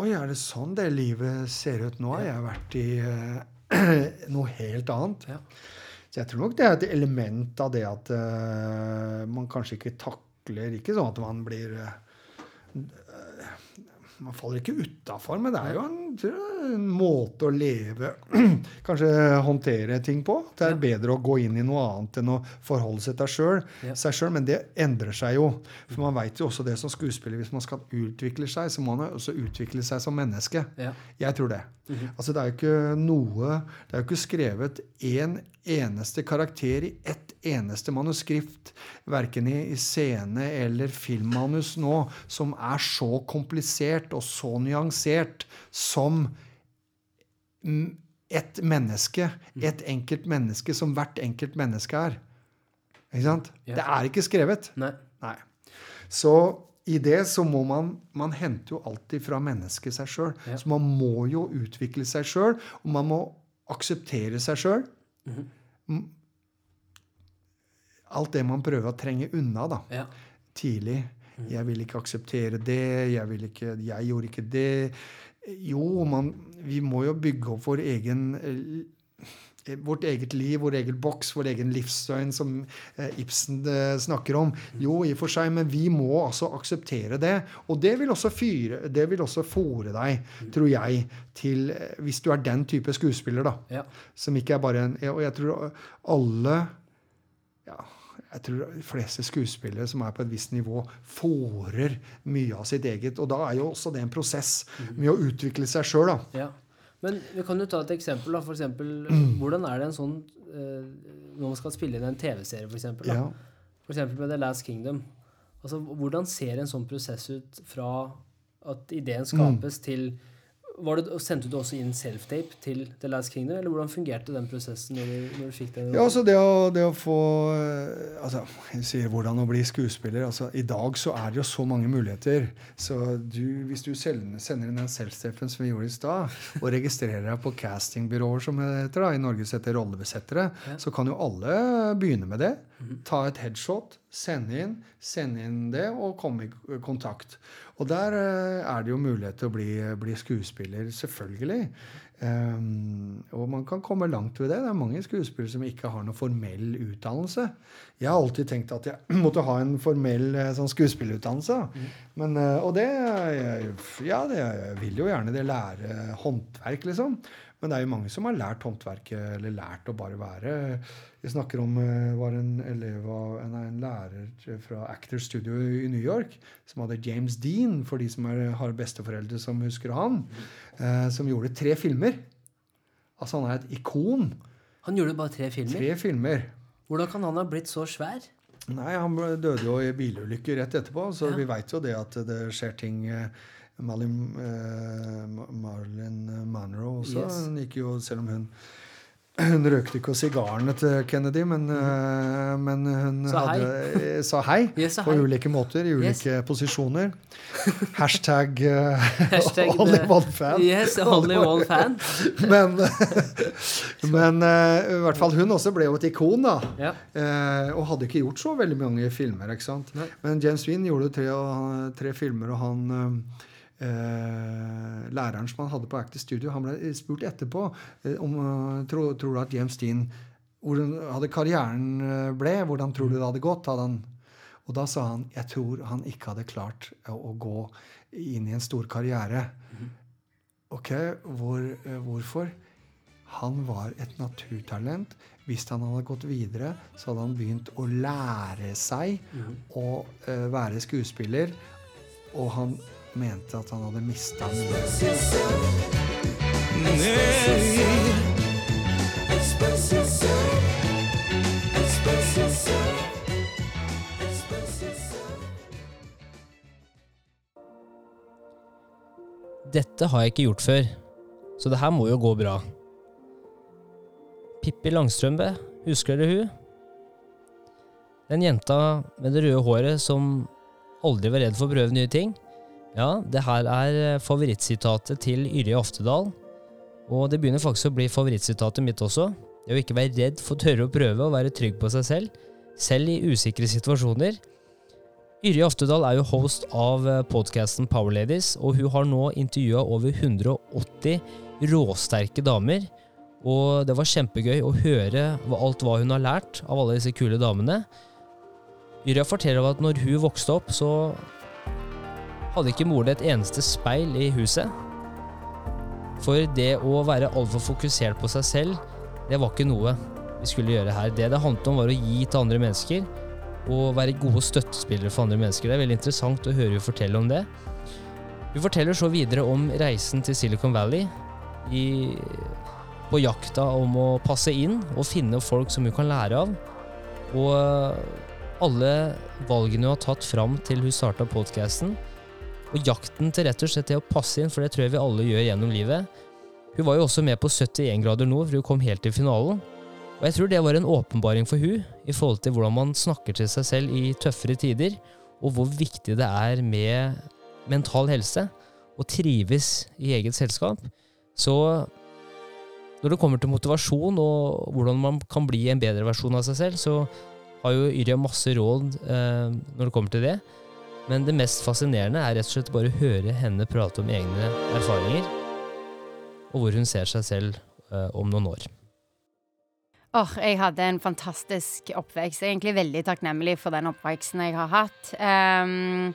Oi, er det sånn det livet ser ut? Nå har jeg vært i uh, *clears throat* noe helt annet. Ja. Så jeg tror nok det er et element av det at uh, man kanskje ikke takler Ikke sånn at man blir uh, Man faller ikke utafor, men det er jo en, tror jeg, en måte å leve *clears throat* Kanskje håndtere ting på. Det er bedre å gå inn i noe annet enn å forholde seg til selv, Ja. seg sjøl. Men det endrer seg jo. For man veit jo også det som skuespiller. Hvis man skal utvikle seg, så må man også utvikle seg som menneske. Ja. Jeg tror det. Altså Det er jo ikke noe Det er jo ikke skrevet én eneste karakter i ett eneste manuskript, verken i, i scene eller filmmanus nå, som er så komplisert og så nyansert som mm, et menneske. Et enkelt menneske som hvert enkelt menneske er. Ikke sant? Det er ikke skrevet. Nei. Nei. Så i det så må man Man henter jo alltid fra mennesket seg sjøl. Ja. Så man må jo utvikle seg sjøl, og man må akseptere seg sjøl. Mhm. Alt det man prøver å trenge unna da, Ja. tidlig. Jeg vil ikke akseptere det, jeg, vil ikke, jeg gjorde ikke det. Jo, man, vi må jo bygge opp vår egen eh, vårt eget liv, vår egen boks, vår egen livsdøgn, som eh, Ibsen eh, snakker om. Jo, i og for seg, men vi må altså akseptere det. Og det vil også fyre, det vil også fòre deg, tror jeg, til Hvis du er den type skuespiller, da. Ja. Som ikke er bare en Og jeg tror alle ja, jeg tror de fleste skuespillere som er på et visst nivå, fòrer mye av sitt eget. Og da er jo også det en prosess med å utvikle seg sjøl, da. Ja. Men vi kan jo ta et eksempel. da, for eksempel, Hvordan er det en sånn eh, Når man skal spille inn en TV-serie, eksempel. Ja. Med The Last Kingdom. Altså, Hvordan ser en sånn prosess ut fra at ideen skapes, til var det, Sendte du også inn self-tape til The Last Kingdom, eller hvordan fungerte den prosessen? når du, når du fikk den? Ja, altså det å, det å få eh, altså, Jeg sier hvordan å bli skuespiller. altså I dag så er det jo så mange muligheter. Så du, hvis du sender, inn den self-tapen som vi gjorde i stad, og registrerer deg på castingbyråer som det heter da, i Norge som heter rollebesettere, så kan jo alle begynne med det. Ta et headshot, sende inn, sende inn det og komme i kontakt. Og der eh, er det jo mulighet til å bli, bli skuespiller, selvfølgelig. Um, og man kan komme langt ved det. Det er mange skuespillere som ikke har noen formell utdannelse. Jeg har alltid tenkt at jeg *clears throat* måtte ha en formell eh, sånn skuespillerutdannelse. Mm. Men, eh, og det jeg- Ja, det, jeg vil jo gjerne det lære håndverk, liksom. Men det er jo mange som har lært håndverket, eller lært å bare være Vi snakker om eh, var en elev av en, en lærer fra Actor Studio i New York som hadde James Dean, for de som er, har besteforeldre som husker han, eh, som gjorde tre filmer. Altså han er et ikon. Han gjorde bare tre filmer. Tre filmer. Hvordan kan han ha blitt så svær? Nei, han døde jo i bilulykke rett etterpå, så Ja. vi veit jo det at det skjer ting. Eh, Marlin, eh, Marilyn Monroe også. Yes. Hun gikk jo, selv om hun hun røkte ikke sigarene til Kennedy, men, eh, men hun Sa hei. hadde, eh, sa hei *laughs* Yes, på hei. ulike måter, i Yes. ulike posisjoner. *laughs* Hashtag, eh, Hashtag only the- one fan. Yes, only one fan. *laughs* Men, men uh, i hvert fall hun også ble jo et ikon, da. Ja. Uh, og hadde ikke gjort så veldig mange filmer. ikke sant? Nei. Men James Wien gjorde tre, tre filmer, og han eh, Læreren som han hadde på Active Studio, han ble spurt etterpå eh, om tro, tror, du at James Dean hvordan hadde karrieren eh, ble, hvordan tror du det hadde gått? Hadde han, og da sa han jeg tror han ikke hadde klart å, å gå inn i en stor karriere. Ok, hvor, eh, hvorfor? Han var et naturtalent. Hvis han hadde gått videre, så hadde han begynt å lære seg å eh, være skuespiller. Og han mente at han hadde mista mye. Dette har jeg ikke gjort før, så det her må jo gå bra. Pippi Langstrømpe, husker dere hun? Den jenta med det røde håret som aldri var redd for å prøve nye ting. Ja, det her er eh, favorittsitatet til Yrje Oftedal, og det begynner faktisk å bli favorittsitatet mitt også. Det å ikke være redd for å tørre å prøve og være trygg på seg selv, selv i usikre situasjoner. Yrje Oftedal er jo host av podkasten Powerladies, og hun har nå intervjua over 180 råsterke damer. Og det var kjempegøy å høre alt hva hun har lært av alle disse kule damene. Yrja forteller at når hun vokste opp, så hadde ikke moren et eneste speil i huset. For det å være altfor fokusert på seg selv, det var ikke noe vi skulle gjøre her. Det det handlet om, var å gi til andre mennesker og være gode støttespillere for andre mennesker. Det er veldig interessant å høre hun fortelle om det. Hun forteller så videre om reisen til Silicon Valley i, på jakta om å passe inn og finne folk som hun kan lære av. Og alle valgene hun har tatt fram til hun starta podkasten, og jakten til rett og slett det å passe inn, for det tror jeg vi alle gjør gjennom livet. Hun var jo også med på 71 grader nord, for hun kom helt til finalen. Og jeg tror det var en åpenbaring for hun i forhold til hvordan man snakker til seg selv i tøffere tider, og hvor viktig det er med mental helse, og trives i eget selskap. Så når det kommer til motivasjon og hvordan man kan bli en bedre versjon av seg selv, så har jo Yrja masse råd eh, når det kommer til det. Men det mest fascinerende er rett og slett bare å høre henne prate om egne erfaringer, og hvor hun ser seg selv eh, om noen år. Åh, jeg hadde en fantastisk oppvekst. Jeg er egentlig veldig takknemlig for den oppveksten jeg har hatt. Ehm,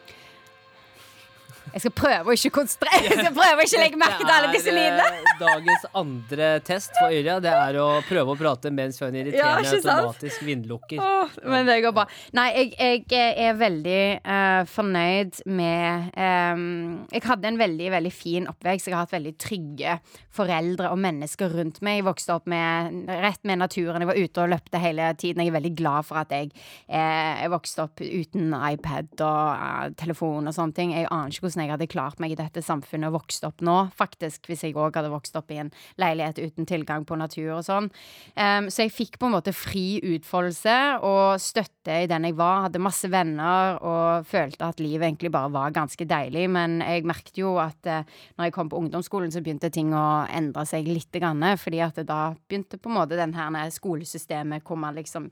jeg skal prøve å ikke konsentrere Jeg skal prøve å ikke legge merke til alle disse lydene. Eh, dagens andre test for Yrja. Det er å prøve å prate mens hun Ja, irriterende ikke automatisk vindlukker. Åh, men det går bra. Nei, jeg, jeg er veldig uh, fornøyd med um, Jeg hadde en veldig, veldig fin oppvekst. Jeg har hatt veldig trygge foreldre og mennesker rundt meg. Jeg vokste opp med, rett med naturen. Jeg var ute og løpte hele tiden. Jeg er veldig glad for at jeg, uh, jeg vokste opp uten iPad og uh, telefon og sånne ting. Jeg aner ikke hvordan jeg hadde klart meg i dette samfunnet og vokst opp nå, faktisk, hvis jeg òg hadde vokst opp i en leilighet uten tilgang på natur og sånn. Um, så jeg fikk på en måte fri utfoldelse og støtte i den jeg var. Hadde masse venner og følte at livet egentlig bare var ganske deilig. Men jeg merket jo at uh, når jeg kom på ungdomsskolen, så begynte ting å endre seg litt. Fordi at da begynte på en måte den her skolesystemet hvor man liksom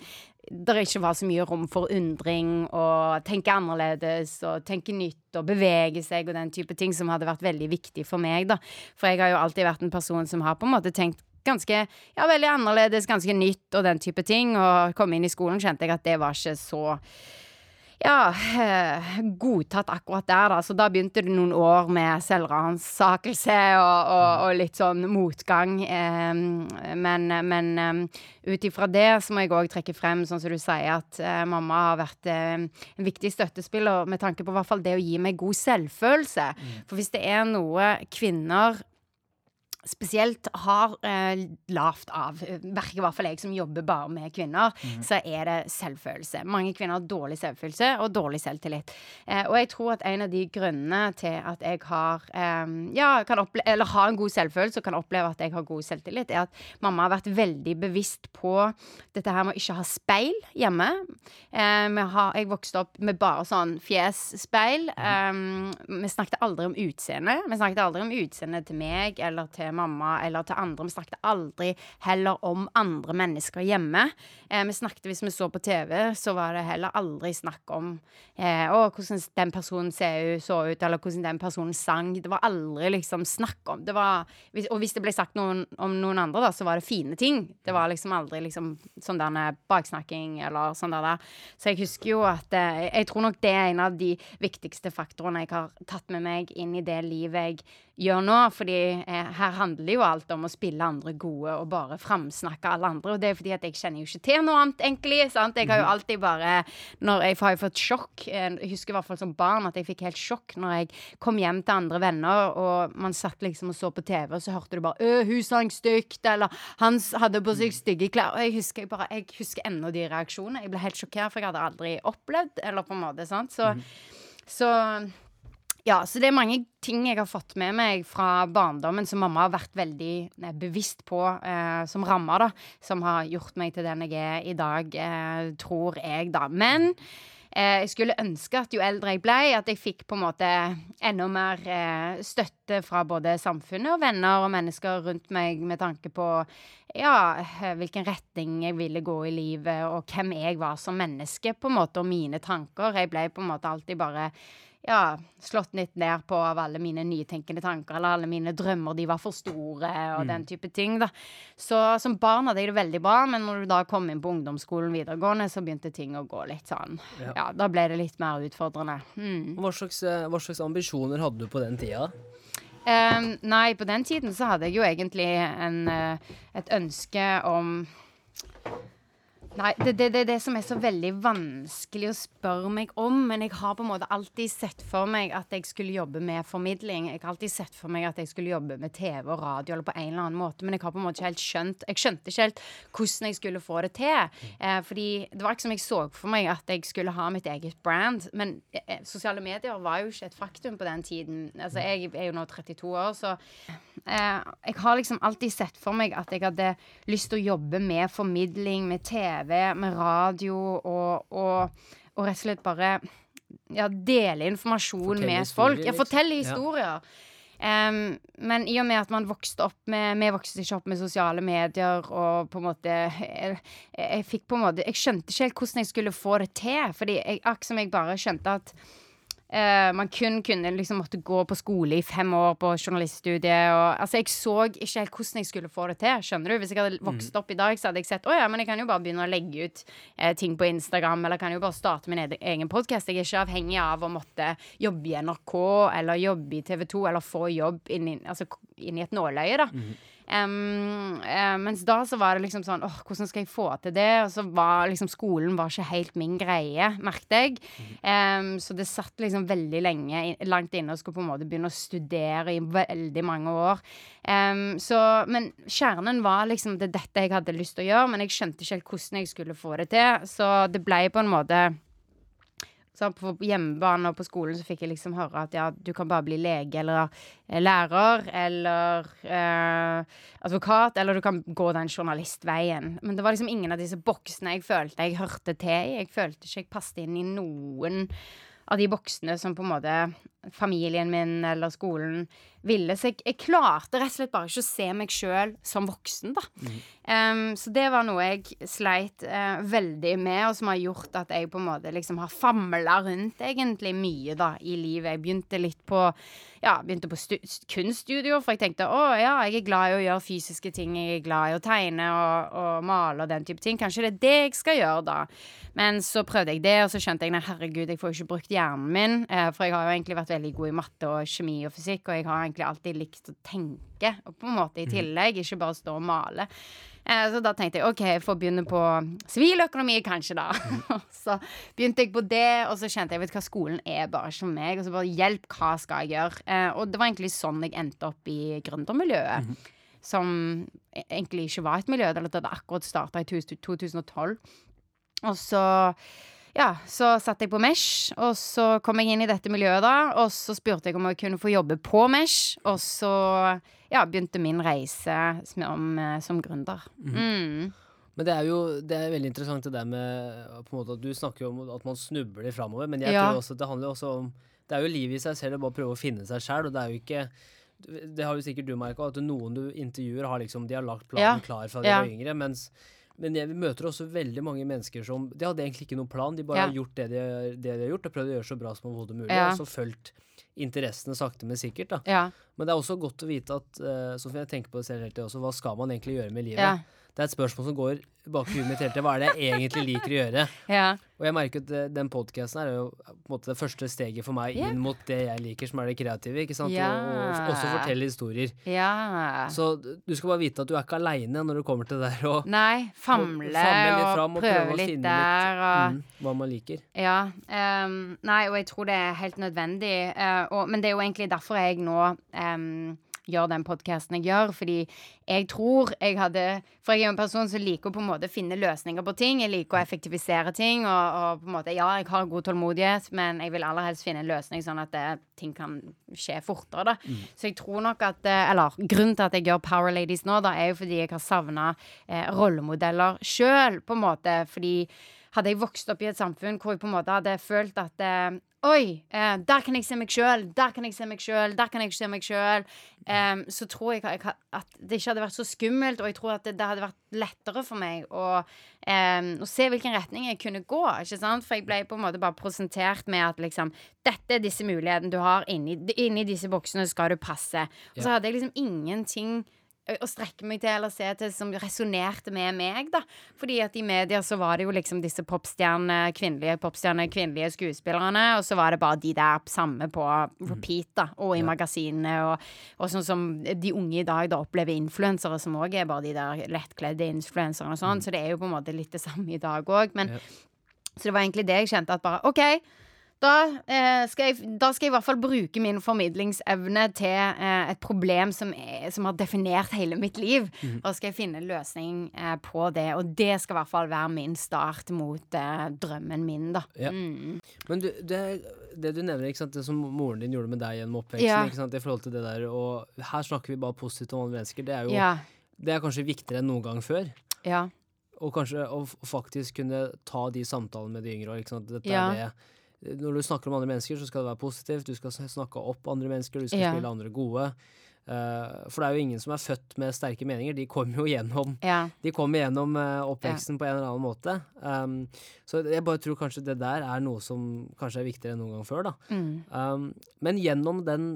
det ikke var så mye rom for undring og tenke annerledes og tenke nytt og bevege seg og den type ting som hadde vært veldig viktig for meg, da. For jeg har jo alltid vært en person som har på en måte tenkt ganske ja, veldig annerledes, ganske nytt og den type ting. Og kom inn i skolen kjente jeg at det var ikke så ja, eh, godtatt akkurat der, da. Så da begynte det noen år med selvransakelse og, og, og litt sånn motgang. Men men ut ifra det så må jeg òg trekke frem, sånn som du sier, at eh, mamma har vært en viktig støttespiller med tanke på i hvert fall det å gi meg god selvfølelse. For hvis det er noe kvinner spesielt har eh, lavt av, merker i hvert fall jeg som jobber bare med kvinner, så er det selvfølelse. Mange kvinner har dårlig selvfølelse og dårlig selvtillit. Eh, og jeg tror at en av de grunnene til at jeg har eh, ja, kan eller har en god selvfølelse og kan oppleve at jeg har god selvtillit, er at mamma har vært veldig bevisst på dette her med å ikke ha speil hjemme. Eh, har, jeg vokste opp med bare sånn fjesspeil. Eh, vi snakket aldri om utseende. Vi snakket aldri om utseende til meg eller til mamma eller til andre. Vi snakket aldri heller om andre mennesker hjemme. Eh, vi snakket Hvis vi så på TV, så var det heller aldri snakk om eh, å, hvordan den personen ut, så ut, eller hvordan den personen sang. Det var aldri liksom snakk om. Det var, og hvis det ble sagt noen, om noen andre, da, så var det fine ting. Det var liksom aldri liksom sånn der baksnakking eller sånn der. Så jeg husker jo at eh, Jeg tror nok det er en av de viktigste faktorene jeg har tatt med meg inn i det livet jeg gjør nå. Fordi eh, her handler jo alt om å spille andre gode og bare framsnakke alle andre. Og det er fordi at jeg kjenner jo ikke til noe annet, egentlig. sant? Jeg har jo alltid bare når Jeg har jo fått sjokk. eh, Jeg husker i hvert fall som barn at jeg fikk helt sjokk når jeg kom hjem til andre venner, og man satt liksom og så på TV, og så hørte du bare 'Ø, hun sang stygt', eller 'Han hadde på seg stygge klær'. Og jeg husker jeg bare Jeg husker ennå de reaksjonene. Jeg ble helt sjokkert, for jeg hadde aldri opplevd, eller på en måte, sant. Så, så ja, så det er mange ting jeg har fått med meg fra barndommen som mamma har vært veldig eh, bevisst på eh, som rammer, da. Som har gjort meg til den jeg er i dag, eh, tror jeg, da. Men eh, jeg skulle ønske at jo eldre jeg ble, at jeg fikk på en måte enda mer eh, støtte fra både samfunnet og venner og mennesker rundt meg med tanke på ja, hvilken retning jeg ville gå i livet, og hvem jeg var som menneske, på en måte, og mine tanker. Jeg ble på en måte alltid bare ja, slått litt ned på av alle mine nytenkende tanker, eller alle mine drømmer, de var for store, og den type ting, da. Så som barn hadde jeg det veldig bra, men når du da kom inn på ungdomsskolen videregående, så begynte ting å gå litt sånn Ja, da ble det litt mer utfordrende. Mm. Hva slags, eh, hva slags ambisjoner hadde du på den tida? Um, nei, på den tiden så hadde jeg jo egentlig en, eh, et ønske om Nei, det er det, det, det som er så veldig vanskelig å spørre meg om. Men jeg har på en måte alltid sett for meg at jeg skulle jobbe med formidling. Jeg har alltid sett for meg at jeg skulle jobbe med TV og radio eller på en eller annen måte. Men jeg har på en måte ikke helt skjønt Jeg skjønte ikke helt hvordan jeg skulle få det til. Eh, fordi det var ikke som jeg så for meg at jeg skulle ha mitt eget brand. Men eh, eh, sosiale medier var jo ikke et faktum på den tiden. Altså, jeg er jo nå 32 år, så eh, jeg har liksom alltid sett for meg at jeg hadde lyst til å jobbe med formidling, med TV, med radio og, og, og rett og slett bare ja, dele informasjon fortell med historier, folk. Ja, fortelle fortelle Ja. historier. Men i og med at man vokste opp med Vi vokste ikke opp med sosiale medier og på en måte Jeg, jeg fikk på en måte Jeg skjønte ikke helt hvordan jeg skulle få det til. Fordi jeg, akkurat som jeg bare skjønte at eh, man kun kunne liksom måtte gå på skole i fem år på journaliststudiet. Og, altså, jeg så ikke helt hvordan jeg skulle få det til. Skjønner du? Hvis jeg hadde vokst opp i dag, så hadde jeg sett å ja, men jeg kan jo bare begynne å legge ut eh, ting på Instagram, eller kan jo bare starte min egen- podkast. Jeg er ikke avhengig av å måtte jobbe i NRK eller jobbe i TV 2 eller få jobb inn i, altså, inn i et nåløye, da. Em, uh, mens da så var det liksom sånn åh, hvordan skal jeg få til det? Og så var liksom skolen var ikke helt min greie, merket jeg. Um, så det satt liksom veldig lenge langt inne og skulle på en måte begynne å studere i veldig mange år. Um, så, men kjernen var liksom det er dette jeg hadde lyst til å gjøre, men jeg skjønte ikke helt hvordan jeg skulle få det til. Så det ble på en måte så på hjemmebane og på skolen så fikk jeg liksom høre at ja, du kan bare bli lege eller eh, lærer eller eh, advokat, eller du kan gå den journalistveien. Men det var liksom ingen av disse boksene jeg følte jeg hørte til i. Jeg følte ikke jeg passet inn i noen av de boksene som på en måte familien min eller skolen ville. Så jeg, jeg klarte rett og slett bare ikke å se meg sjøl som voksen, da. Em, så det var noe jeg sleit uh, veldig med, og som har gjort at jeg på en måte liksom har famla rundt egentlig mye da i livet. Jeg begynte litt på ja, begynte på stu kunststudio, for jeg tenkte å ja, jeg er glad i å gjøre fysiske ting. Jeg er glad i å tegne og, og male og den type ting. Kanskje det er det jeg skal gjøre, da. Men så prøvde jeg det, og så skjønte jeg nei, herregud, jeg får jo ikke brukt hjernen min. uh, for jeg har jo egentlig vært veldig god i matte og kjemi og fysikk, og jeg har egentlig alltid likt å tenke, og på en måte i tillegg, ikke bare stå og male. Eh, så da tenkte jeg OK, jeg får begynne på siviløkonomi, kanskje, da. *laughs* så begynte jeg på det, og så kjente jeg vet hva, skolen er bare ikke meg. Og så bare hjelp, hva skal jeg gjøre? Eh, og det var egentlig sånn jeg endte opp i gründermiljøet. Som e- egentlig ikke var et miljø. Eller det hadde akkurat starta i 2012. Og så ja, så satt jeg på Mesh, og så kom jeg inn i dette miljøet da. Og så spurte jeg om jeg kunne få jobbe på Mesh, og så ja, begynte min reise som, eh, som gründer. Mm. Men det er jo det er veldig interessant det der med på en måte at Du snakker om at man snubler framover, men jeg Ja. tror også at det handler også om Det er jo livet i seg selv, er bare prøve å finne seg sjæl, og det er jo ikke Det har jo sikkert du merka, at noen du intervjuer, har liksom De har lagt planen Ja. klar fra de Ja. var yngre, mens men jeg, vi møter også veldig mange mennesker som De hadde egentlig ikke noen plan, de bare Ja. har gjort det de, det de har gjort, og prøvd å gjøre så bra som overhodet mulig, Ja. og så fulgt interessene sakte, men sikkert. da Ja. Men det er også godt å vite at uh, Sånn jeg tenker på det selv hele tiden også, hva skal man egentlig gjøre med livet? Det er et spørsmål som går bak i huet mitt hele tida. Hva er det jeg egentlig liker å gjøre? *laughs* Ja. Og jeg merker at eh, den podkasten er jo på en måte det første steget for meg inn mot det jeg liker, som er det kreative. ikke sant? Ja. Og, og også fortelle historier. ja. Så du skal bare vite at du er ikke aleine når du kommer til det der. Og, *laughs* Nei, famle, famle litt og fram og prøve litt der. Og, mm, hva man liker. Ja. Um, nei, og jeg tror det er helt nødvendig. Uh, og, men det er jo egentlig derfor jeg nå ehm, gjør den podkasten jeg gjør. Fordi jeg tror jeg hadde For jeg er jo en person som liker å på en måte finne løsninger på ting. Jeg liker å effektivisere ting. Og, og på en måte, ja, jeg har god tålmodighet, men jeg vil aller helst finne en løsning sånn at det, ting kan skje fortere. da Så jeg tror nok at eh, Eller grunnen til at jeg gjør Power Ladies nå, da, er jo fordi jeg har savna eh, rollemodeller sjøl, på en måte. Fordi hadde jeg vokst opp i et samfunn hvor jeg på en måte hadde følt at eh, Oi, eh, der kan jeg se meg sjøl, der kan jeg se meg sjøl, der kan jeg se meg sjøl. så tror jeg at- at det ikke hadde vært så skummelt, og jeg tror at det, det hadde vært lettere for meg å, um, å se hvilken retning jeg kunne gå. ikke sant? For jeg ble på en måte bare presentert med at liksom Dette er disse mulighetene du har. Inni, inni disse boksene skal du passe. Og så hadde jeg liksom ingenting å strekke meg til eller se til som resonnerte med meg, da. Fordi at i media så var det jo liksom disse popstjerne, kvinnelige popstjerne, kvinnelige skuespillerne, og så var det bare de der samme på repeat, da, og i magasinene, og, og sånn som de unge i dag da opplever influensere, som òg er bare de der lettkledde influenserne og sånn, så det er jo på en måte litt det samme i dag òg, men så det var egentlig det jeg kjente at bare OK, da, eh, skal jeg, da skal jeg i hvert fall bruke min formidlingsevne til eh, et problem som, er, som har definert hele mitt liv. Mm. Da skal jeg finne en løsning eh, på det. Og det skal i hvert fall være min start mot eh, drømmen min, da. Ja. Mm. Men du, det, det du nevner, ikke sant, det som moren din gjorde med deg gjennom oppveksten, Ja. sant, i forhold til det der, og her snakker vi bare positivt om alle mennesker, det er jo Ja. det er kanskje viktigere enn noen gang før. Ja. Og kanskje å faktisk kunne ta de samtalene med de yngre. Ikke sant? Dette er det. Når du snakker om andre mennesker, så skal det være positivt. Du skal snakke opp andre mennesker, du skal Ja. spille andre gode. Uh, for det er jo ingen som er født med sterke meninger. De kommer jo gjennom ja. de kommer gjennom uh, oppveksten på en eller annen måte. Um, så jeg bare tror kanskje det der er noe som kanskje er viktigere enn noen gang før. da. Mm. Um, men gjennom den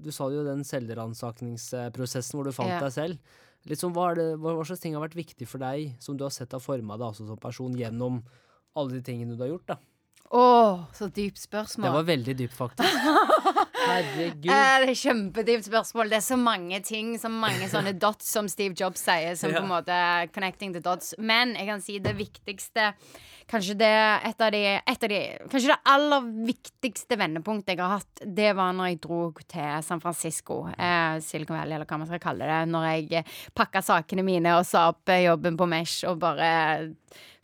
Du sa jo den selvransakningsprosessen hvor du fant Ja. deg selv. Litt sånn, hva, er det, hva, hva slags ting har vært viktig for deg, som du har sett har forma deg altså som person, gjennom alle de tingene du har gjort? da? Å, så dypt spørsmål. Det var veldig dypt, faktisk. *laughs* Herregud. Eh, det er kjempedypt spørsmål. Det er så mange ting, så mange sånne *laughs* dots, som Steve Jobs sier, som på en måte connecting the dots. Men jeg kan si det viktigste Kanskje det et av de, et av de Kanskje det aller viktigste vendepunktet jeg har hatt, det var når jeg dro til San Francisco, eh, Silicon Valley, eller hva man skal kalle det. Når jeg pakka sakene mine og sa opp eh, jobben på Mesh og bare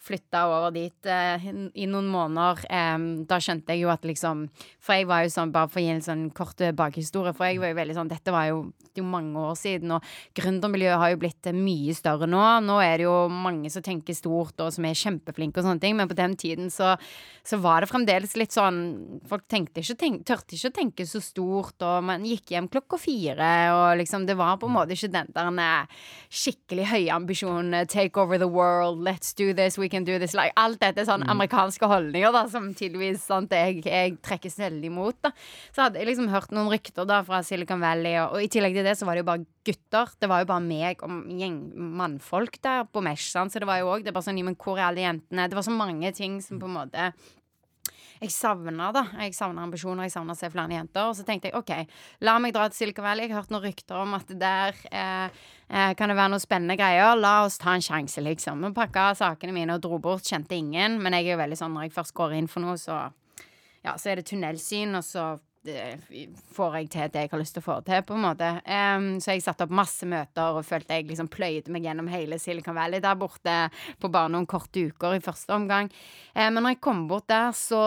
flytta over dit eh, i noen måneder. eh, da skjønte jeg jo at liksom For jeg var jo sånn, bare for å gi en sånn kort eh, bakhistorie, for jeg var jo veldig sånn Dette var jo, det jo mange år siden, og gründermiljøet har jo blitt eh, mye større nå. Nå er det jo mange som tenker stort, og som er kjempeflinke og sånne ting, men på den tiden så, så var det fremdeles litt sånn Folk tenkte ikke, tenk, tørte ikke å tenke så stort, og man gikk hjem klokka fire, og liksom Det var på en måte ikke den der skikkelig høye ambisjonen eh, Take over the world, let's do this, we can do this. Like, alt dette er sånn amerikanske holdninger da, som tydeligvis sant, jeg, jeg trekkes veldig imot. da. Så hadde jeg liksom hørt noen rykter da fra Silicon Valley, og, og i tillegg til det så var det jo bare gutter. Det var jo bare meg og gjeng mannfolk der på Mesh, sant? så det var jo òg sånn, men hvor er alle jentene? Det var så mange ting som på en måte jeg savna da. Jeg savna ambisjoner, jeg savna å se flere jenter. Og så tenkte jeg OK, la meg dra til Silicon Valley. Jeg har hørt noen rykter om at der eh, eh, kan det være noen spennende greier. La oss ta en sjanse, liksom. Vi pakka sakene mine og dro bort. Kjente ingen. Men jeg er jo veldig sånn når jeg først går inn for noe, så ja, så er det tunnelsyn, og så får jeg til det jeg har lyst til å få til, på en måte. Um, så jeg satte opp masse møter og følte jeg liksom pløyde meg gjennom hele Silicon Valley der borte på bare noen korte uker i første omgang. Um, men når jeg kom bort der, så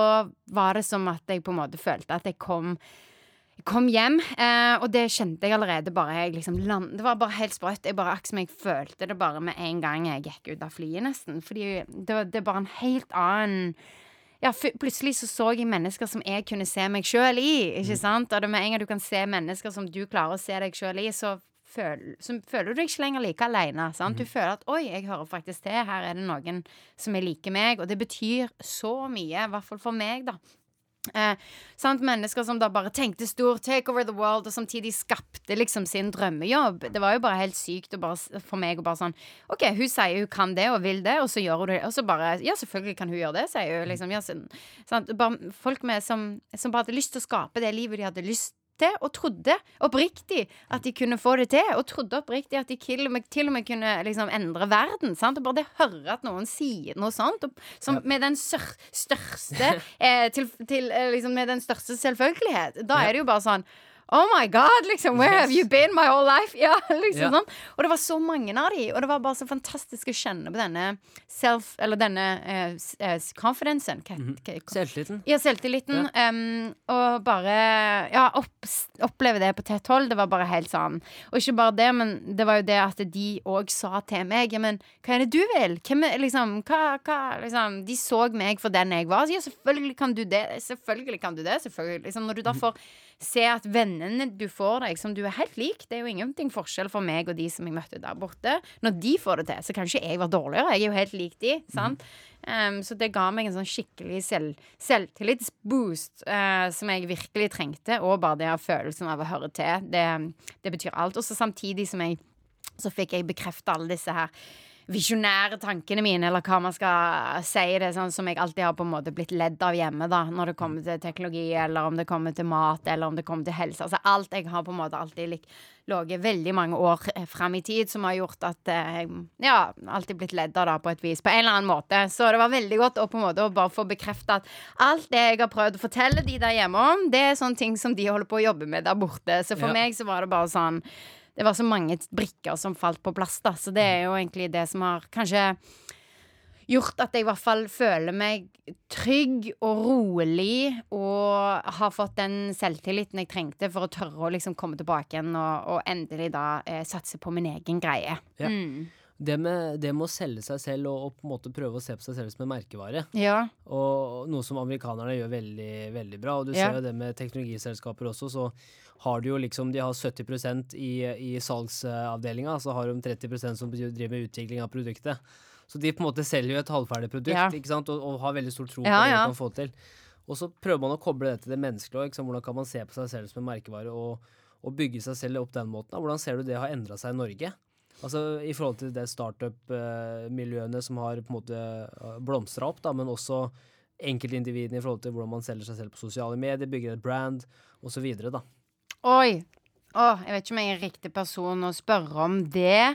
var det som at jeg på en måte følte at jeg kom kom hjem, eh, og det kjente jeg allerede bare jeg liksom land, Det var bare helt sprøtt. Jeg bare Akkurat som jeg følte det bare med en gang jeg gikk ut av flyet, nesten. Fordi det, det er bare en helt annen ja, plutselig så så jeg mennesker som jeg kunne se meg sjøl i. Ikke sant? Og det med en gang du kan se mennesker som du klarer å se deg sjøl i, så, føl, så føler du deg ikke lenger like aleine. Du føler at 'oi, jeg hører faktisk til', her er det noen som er like meg. Og det betyr så mye, i hvert fall for meg, da. Eh? Mennesker som da bare tenkte stort, take over the world, og samtidig skapte liksom sin drømmejobb. Det var jo bare helt sykt bare, for meg å bare sånn OK, hun sier hun kan det og vil det, og så gjør hun det. Og så bare Ja, selvfølgelig kan hun gjøre det, sier hun. Liksom, ja, så? Bare folk med, som, som bare hadde lyst til å skape det livet de hadde lyst til, og trodde oppriktig at de kunne få det til. Og trodde oppriktig at de til og med, til og med kunne liksom endre verden. Sant? Og bare det å høre at noen sier noe sånt, og, som med den største *laughs* eh, til, til, eh, liksom Med den største selvfølgelighet. Da er det jo bare sånn Oh my God, liksom, where have you been my whole life? *laughs* Ja, liksom Ja. sånn. Og det var så mange av de, og det var bare så fantastisk å kjenne på denne self, eller denne uh, confidencen. Mm -hmm. Selvtilliten. ja, selvtilliten. em, og bare ja, opp, oppleve det på tett hold. Det var bare helt sånn. Og ikke bare det, men det var jo det at de òg sa til meg Ja, men hva er det du vil? Hvem er, liksom, hva, hva, liksom, de så meg for den jeg var. Så ja, selvfølgelig kan du det. Selvfølgelig kan du det. Selvfølgelig. Liksom, når du da får se at vennene du får deg, som du er helt lik Det er jo ingenting forskjell for meg og de som jeg møtte der borte. Når de får det til, så kan ikke jeg være dårligere. Jeg er jo helt lik de. Sant? Um, så det ga meg en sånn skikkelig selv, selvtillitsboost uh, som jeg virkelig trengte. Og bare det av følelsen av å høre til. Det, det betyr alt. Og så samtidig som jeg så fikk jeg bekrefta alle disse her visjonære tankene mine, eller hva man skal si det, sånn som jeg alltid har på en måte blitt ledd av hjemme, da, når det kommer til teknologi, eller om det kommer til mat, eller om det kommer til helse. Altså alt jeg har på en måte alltid ligget veldig mange år eh, fram i tid, som har gjort at eh, jeg ja, alltid blitt ledd av da på et vis, på en eller annen måte. Så det var veldig godt å på en måte å bare få bekrefta at alt det jeg har prøvd å fortelle de der hjemme om, det er sånne ting som de holder på å jobbe med der borte. Så for Ja. meg så var det bare sånn det var så mange brikker som falt på plass, da. Så det er jo egentlig det som har kanskje gjort at jeg i hvert fall føler meg trygg og rolig og har fått den selvtilliten jeg trengte for å tørre å liksom komme tilbake igjen og, og endelig da eh, satse på min egen greie. Ja. Mm. Det med, det med å selge seg selv og, og på en måte prøve å se på seg selv som en merkevare, Ja. og noe som amerikanerne gjør veldig, veldig bra. Og du Ja. ser jo det med teknologiselskaper også, så har du jo liksom De har 70% i, i salgsavdelinga, så har de 30% som driver med utvikling av produktet. Så de på en måte selger jo et halvferdig produkt Ja. ikke sant? Og, og har veldig stor tro på det de kan få til. Og så prøver man å koble det til det menneskelige. Liksom. Hvordan kan man se på seg selv som en merkevare og, og bygge seg selv opp den måten? Hvordan ser du det har endra seg i Norge? Altså I forhold til det startup-miljøene som har på en måte blomstra opp, da, men også enkeltindividene i forhold til hvordan man selger seg selv på sosiale medier, bygger et brand osv. Oi. Oh, jeg vet ikke om jeg er riktig person å spørre om det.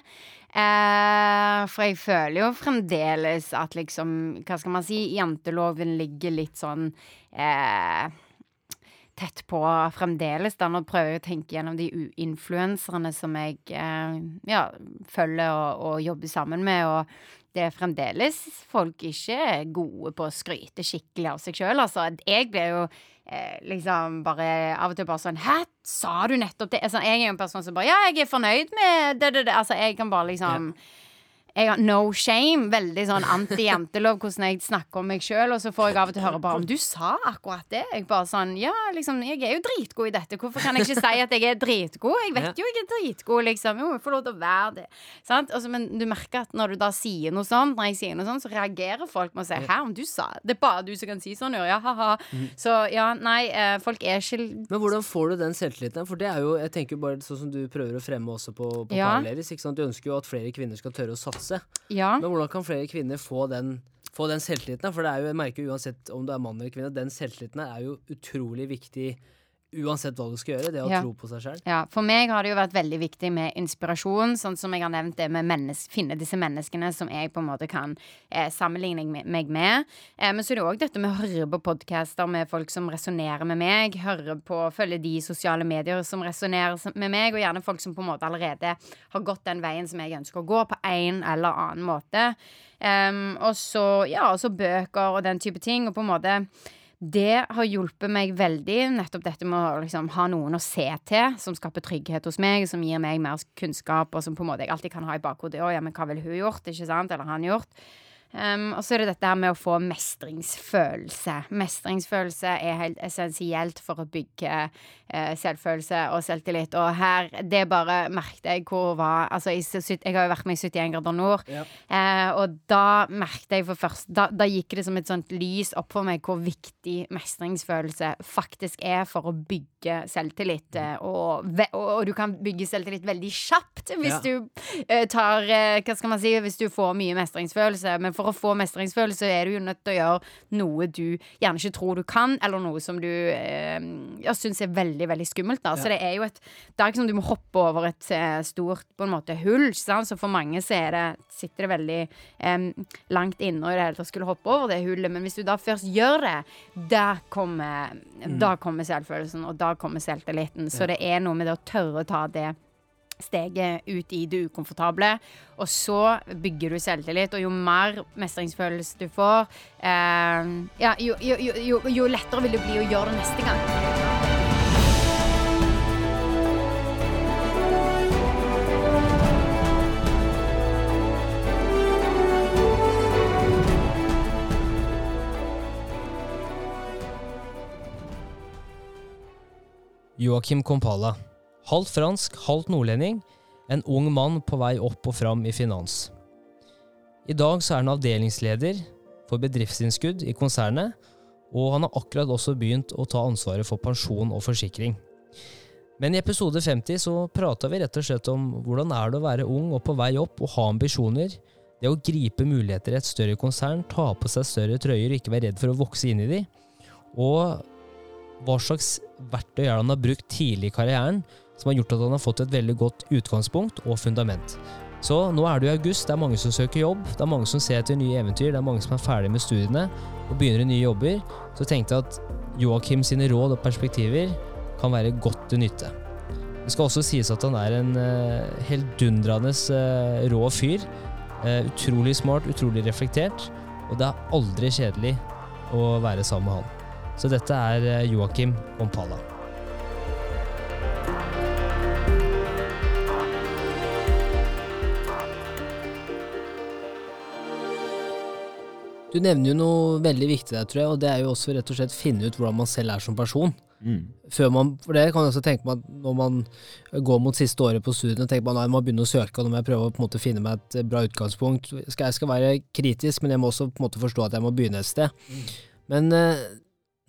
Eh, for jeg føler jo fremdeles at liksom Hva skal man si? Janteloven ligger litt sånn eh, tett på fremdeles. Da. Nå prøver jeg å tenke gjennom de influenserne som jeg eh, ja, følger og, og jobber sammen med. Og det er fremdeles folk ikke er gode på å skryte skikkelig av seg sjøl. Altså, jeg blir jo eh, liksom bare av og til bare sånn Hæ, sa du nettopp det? Altså, jeg er jo en person som bare Ja, jeg er fornøyd med det, det, det. Altså, jeg kan bare liksom jeg har no shame. Veldig sånn anti-jantelov hvordan jeg snakker om meg sjøl. Og så får jeg av og til høre bare om du sa akkurat det. Jeg bare sånn Ja, liksom, jeg er jo dritgod i dette. Hvorfor kan jeg ikke si at jeg er dritgod? Jeg vet jo jeg er dritgod, liksom. Jo, jeg får lov til å være det. Sant? Altså, men du merker at når du da sier noe sånt, når jeg sier noe sånt, så reagerer folk med å si Hæ, om du sa det? Er bare du som kan si sånn, ja, ha-ha. Så ja, nei, eh, folk er ikke Men hvordan får du den selvtilliten? For det er jo, jeg tenker bare sånn som du prøver å fremme også på, på Ja. Parallelis, ikke sant? Du ønsker jo at flere kvinner skal tørre å satse. Ja. Men hvordan kan flere kvinner få den, få den selvtilliten? For det er jo, jeg merker uansett om du er mann eller kvinne, den selvtilliten er jo utrolig viktig uansett hva du skal gjøre. Det å Ja. tro på seg sjøl. Ja, For meg har det jo vært veldig viktig med inspirasjon, sånn som jeg har nevnt det med å finne disse menneskene som jeg på en måte kan eh, sammenligne meg- med. Eh, men så er det òg dette med å høre på podcaster med folk som resonnerer med meg. Høre på, følge de sosiale medier som resonnerer med meg, og gjerne folk som på en måte allerede har gått den veien som jeg ønsker å gå, på en eller annen måte. Um, og så, ja, bøker og den type ting, og på en måte det har hjulpet meg veldig, nettopp dette med å liksom, ha noen å se til, som skaper trygghet hos meg, som gir meg mer kunnskap, og som på en måte jeg alltid kan ha i bakhodet. Ja, men hva ville hun gjort, ikke sant? Eller han gjort? Um, og så er det dette her med å få mestringsfølelse. Mestringsfølelse er helt essensielt for å bygge uh, selvfølelse og selvtillit. Og her, det bare merket jeg hvor var Altså, jeg, jeg har jo vært med i 71 grader nord, eh, og da merket jeg for først da, da gikk det som et sånt lys opp for meg hvor viktig mestringsfølelse faktisk er for å bygge selvtillit. eh, Og, og, og du kan bygge selvtillit veldig kjapt hvis Ja. du eh, tar eh, Hva skal man si Hvis du får mye mestringsfølelse. Men for å få mestringsfølelse er du jo nødt til å gjøre noe du gjerne ikke tror du kan, eller noe som du eh, ja, syns er veldig veldig skummelt. Da. Så det er jo et Det er ikke sånn du må hoppe over et eh, stort på en måte hull. Sant? Så for mange så er det, sitter det veldig em, langt inne og i det hele tatt skulle hoppe over det hullet. Men hvis du da først gjør det, da kommer, da kommer selvfølelsen, og da kommer selvtilliten. Så det er noe med det å tørre å ta det steget ut i det ukomfortable. Og så bygger du selvtillit, og jo mer mestringsfølelse du får, eh, ja, jo, jo, jo, jo lettere vil det bli å gjøre det neste gang. Joakim Kompala. Halvt fransk, halvt nordlending. En ung mann på vei opp og fram i finans. I dag så er han avdelingsleder for bedriftsinnskudd i konsernet, og han har akkurat også begynt å ta ansvaret for pensjon og forsikring. Men i episode 50 så prata vi rett og slett om hvordan er det å være ung og på vei opp og ha ambisjoner. Det å gripe muligheter i et større konsern, ta på seg større trøyer og ikke være redd for å vokse inn i de. Og hva slags verktøy er det han har brukt tidlig i karrieren som har gjort at han har fått et veldig godt utgangspunkt og fundament. Så nå er det jo august, det er mange som søker jobb, det er mange som ser etter nye eventyr, det er mange som er ferdig med studiene og begynner i nye jobber. Så tenkte jeg at Joakim sine råd og perspektiver kan være godt til nytte. Det skal også sies at han er en uh, heldundrende uh, rå fyr. Uh, utrolig smart, utrolig reflektert, og det er aldri kjedelig å være sammen med han. Så dette er eh, Joakim Ompala. Du nevner jo noe veldig viktig der, tror jeg, og det er jo også rett og slett finne ut hvordan man selv er som person. Mm. Før man, for det kan jeg også tenke meg at når man går mot siste året på studiene, tenker man at jeg må begynne å søke, og nå må jeg prøve å på en måte finne meg et bra utgangspunkt. Skal, jeg skal være kritisk, men jeg må også på en måte forstå at jeg må begynne et sted. Men eh,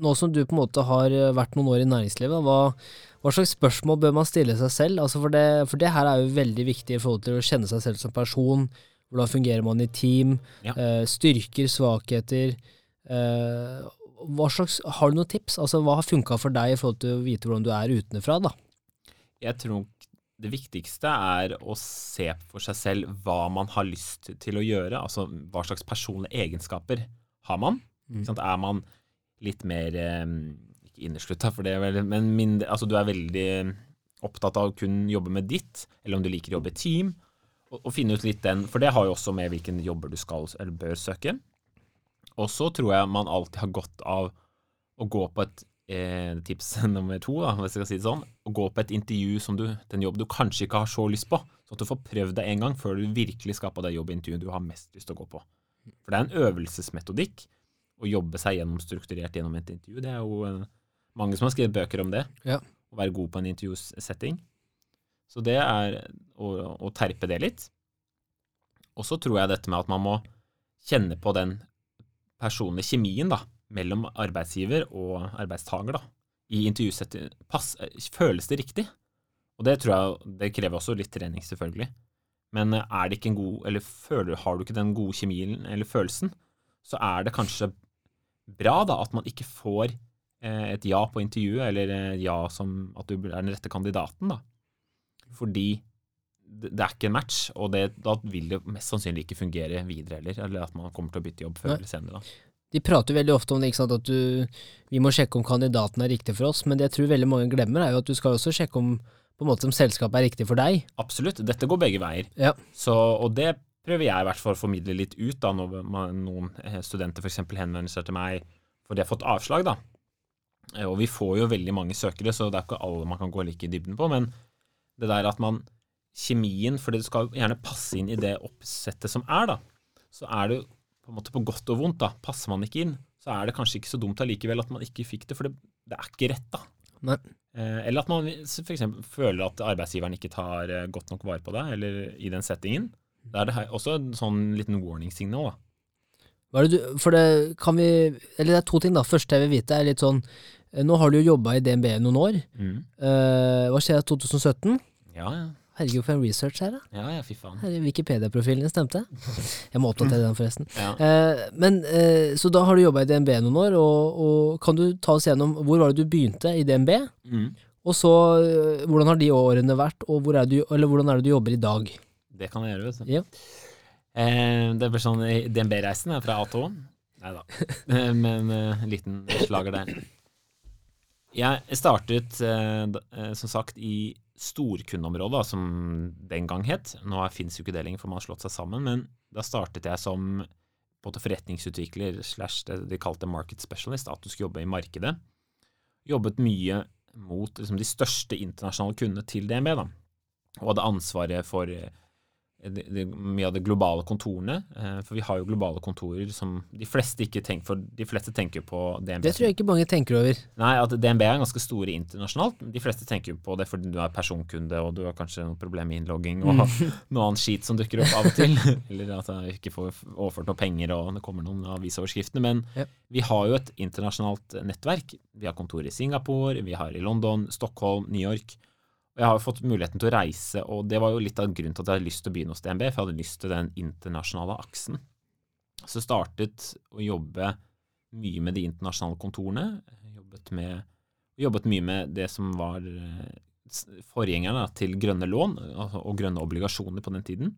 nå som du på en måte har vært noen år i næringslivet, hva, hva slags spørsmål bør man stille seg selv? Altså for, det, for det her er jo veldig viktig i forhold til å kjenne seg selv som person. Hvordan fungerer man i team? Ja. Eh, styrker, svakheter. Eh, slags, har du noen tips? Altså, hva har funka for deg i forhold til å vite hvordan du er utenfra? da? Jeg tror det viktigste er å se for seg selv hva man har lyst til å gjøre. Altså hva slags personlige egenskaper har man. Mm. Er man litt mer eh, Ikke inneslutta, for det er vel Men mindre, altså, du er veldig opptatt av å kun jobbe med ditt, eller om du liker å jobbe i team. Og, og finne ut litt den, For det har jo også med hvilken jobber du skal eller bør søke. Og så tror jeg man alltid har godt av å gå på et eh, tips *laughs* nummer to, da, hvis jeg skal si det sånn, å gå på et intervju som du, den jobb du kanskje ikke har så lyst på, sånn at du får prøvd det en gang før du virkelig skal på det jobbintervjuet du har mest lyst til å gå på. For det er en øvelsesmetodikk å jobbe seg gjennom strukturert gjennom et intervju. Det er jo eh, mange som har skrevet bøker om det. Ja. Å være god på en intervjusetting. Så det er å, å terpe det litt. Og så tror jeg dette med at man må kjenne på den personlige kjemien da, mellom arbeidsgiver og arbeidstaker da, i intervjusetting. Pass, føles det riktig? Og det tror jeg det krever også litt trening, selvfølgelig. Men er det ikke en god, eller føler, har du ikke den gode kjemien eller følelsen, så er det kanskje bra da at man ikke får eh, et ja på intervjuet, eller eh, ja som at du er den rette kandidaten, da. Fordi det, er ikke en match, og det, da vil det mest sannsynlig ikke fungere videre heller, eller at man kommer til å bytte jobb før Nei. eller senere. da. De prater veldig ofte om det, ikke sant, at du, vi må sjekke om kandidaten er riktig for oss, men det jeg tror veldig mange glemmer, er jo at du skal også sjekke om på en måte om selskapet er riktig for deg. Absolutt, dette går begge veier. Ja. Så, og det prøver jeg i hvert fall å formidle litt ut da, når noen eh, studenter f.eks. henvender seg til meg for de har fått avslag. da. Eh, Og vi får jo veldig mange søkere, så det er ikke alle man kan gå like i dybden på. Men det der at man Kjemien, for det skal gjerne passe inn i det oppsettet som er, da. Så er det på en måte på godt og vondt, da. Passer man ikke inn, så er det kanskje ikke så dumt allikevel at man ikke fikk det, for det, det er ikke rett, da. Nei. Eh, Eller at man f.eks. føler at arbeidsgiveren ikke tar godt nok vare på deg, eller i den settingen. Da er det her også en sånn liten warning-signal, da. Det du, for det kan vi Eller det er to ting, da. Første jeg vil vite, er litt sånn eh, Nå har du jo jobba i DNB i noen år. Mm. Uh, hva skjer i 2017? Ja, ja. Herregud, for en research her, da. Ja, ja, fy faen. Wikipedia-profilen din stemte. Jeg må oppdatere den, forresten. Ja. Eh, men, eh, så da har du jobba i DNB noen år, og, og kan du ta oss gjennom hvor var det du begynte i DNB? Mm. Og så eh, hvordan har de årene vært, og hvor er du, eller hvordan er det du jobber i dag? Det kan jeg gjøre, vet du. Ja. Eh, det blir sånn DNB-reisen er fra A til Å. Nei da. Eh, Men eh, liten slager der. Jeg startet, eh, eh, som sagt, i storkundeområdet, som den gang het. Nå fins jo ikke det lenger, for man har slått seg sammen. Men da startet jeg som både forretningsutvikler slash det de kalte market specialist, at du skulle jobbe i markedet. Jobbet mye mot liksom, de største internasjonale kundene til DNB, da. Og hadde ansvaret for eh, de, de, mye av de globale kontorene. Eh, for vi har jo globale kontorer som de fleste ikke tenker For de fleste tenker på DNB. Det tror jeg ikke mange tenker over. Nei, at DNB er ganske store internasjonalt. De fleste tenker jo på det fordi du er personkunde, og du har kanskje noen problemer med innlogging og *laughs* noe annet skit som dukker opp av og til. *laughs* Eller at jeg ikke får overført noe penger, og det kommer noen avisoverskriftene. Men Ja. vi har jo et internasjonalt nettverk. Vi har kontor i Singapore, vi har i London, Stockholm, New York. Jeg har jo fått muligheten til å reise, og det var jo litt av grunnen til at jeg hadde lyst til å begynne hos DNB, for jeg hadde lyst til den internasjonale aksen. Så startet å jobbe mye med de internasjonale kontorene. Jobbet, med, jobbet mye med det som var eh, forgjengerne til grønne lån altså, og grønne obligasjoner på den tiden.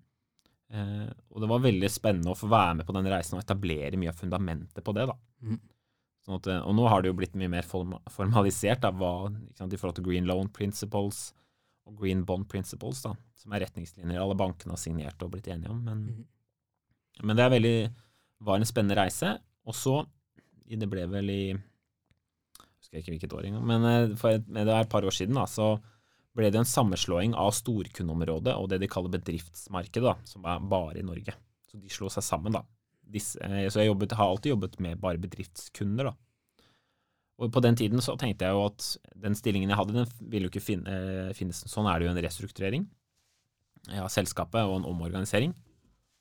Eh, og det var veldig spennende å få være med på den reisen og etablere mye av fundamentet på det. da. Mhm. Sånn at, eh, og nå har det jo blitt mye mer formalisert da, hva, ikke sant, i forhold til green loan principles og green bond principles, da, som er retningslinjer alle bankene har signert og blitt enige om. Men, Mhm. men det veldig, var en spennende reise. Og så, det ble vel i jeg husker ikke hvilket år engang, men eh, for et, det er et par år siden da, så ble det en sammenslåing av storkundeområdet og det de kaller bedriftsmarkedet, da, som er bare i Norge. Så de slo seg sammen, da. Disse, eh, så jeg jobbet, har alltid jobbet med bare bedriftskunder, da. Og på den tiden så tenkte jeg jo at den stillingen jeg hadde, den ville jo ikke finne, eh, finnes. Sånn er det jo en restrukturering av selskapet og en omorganisering.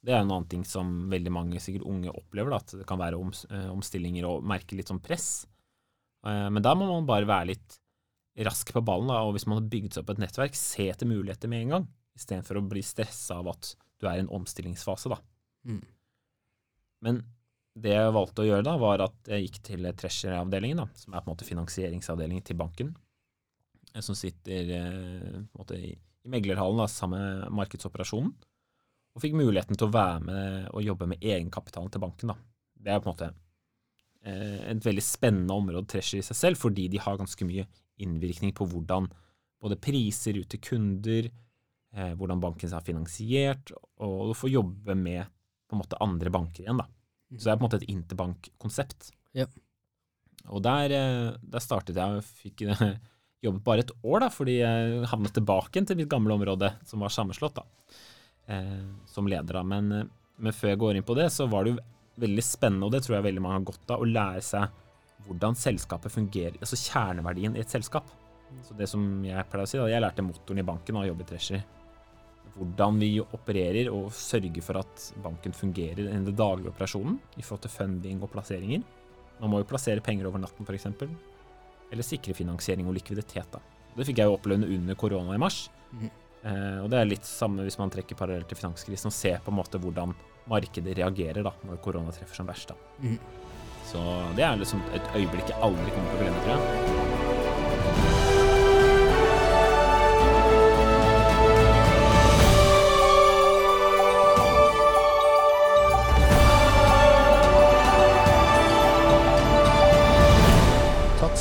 Det er en annen ting som veldig mange sikkert unge opplever, da, at det kan være eh, omstillinger og merke litt sånn press. Eh, Men da må man bare være litt rask på ballen, da, og hvis man har bygd seg opp et nettverk, se etter muligheter med en gang, istedenfor å bli stressa av at du er i en omstillingsfase, da. Mm. Men det jeg valgte å gjøre da, var at jeg gikk til treasury-avdelingen, da, som er på en måte finansieringsavdelingen til banken, eh, som sitter eh, på en måte i, meglerhallen da, sammen med markedsoperasjonen, og fikk muligheten til å være med og jobbe med egenkapitalen til banken. Da. Det er på en måte eh, et veldig spennende område treasury i seg selv, fordi de har ganske mye innvirkning på hvordan både priser ut til kunder, hvordan banken er finansiert, og du får jobbe med på en måte andre banker igjen. da. Så det er på en måte et interbankkonsept. Ja. Og der, eh, der startet jeg og fikk eh, jobbet bare et år, da, fordi jeg havnet tilbake til mitt gamle område, som var sammenslått, da, eh, som leder. da. Men, men før jeg går inn på det, så var det jo veldig spennende, og det tror jeg veldig mange har godt av, å lære seg hvordan selskapet fungerer, altså kjerneverdien i et selskap. Så det som jeg pleier å si, da, jeg lærte motoren i banken og jobbet i Treasury. Hvordan vi opererer og sørger for at banken fungerer i den daglige operasjonen i forhold til funding og plasseringer. Man må jo plassere penger over natten, f.eks. Eller sikre finansiering og likviditet. da. Det fikk jeg jo oppleve under korona i mars. Mhm. Eh, og det er litt samme hvis man trekker parallell til finanskrisen og ser på en måte hvordan markedet reagerer da, når korona treffer som verst. da. Mhm. Så det er liksom et øyeblikk jeg aldri kommer til å glemme, tror jeg.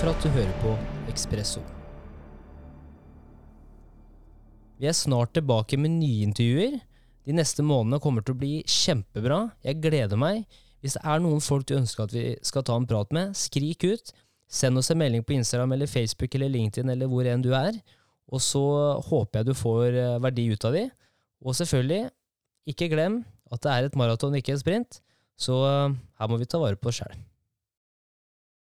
For at du hører på Ekspresso. Vi er snart tilbake med nye intervjuer. De neste månedene kommer til å bli kjempebra. Jeg gleder meg. Hvis det er noen folk du ønsker at vi skal ta en prat med, skrik ut. Send oss en melding på Instagram eller Facebook eller LinkedIn eller hvor enn du er. Og så håper jeg du får eh, verdi ut av de. Og selvfølgelig, ikke glem at det er et maraton, ikke en sprint. Så eh, her må vi ta vare på oss sjæl.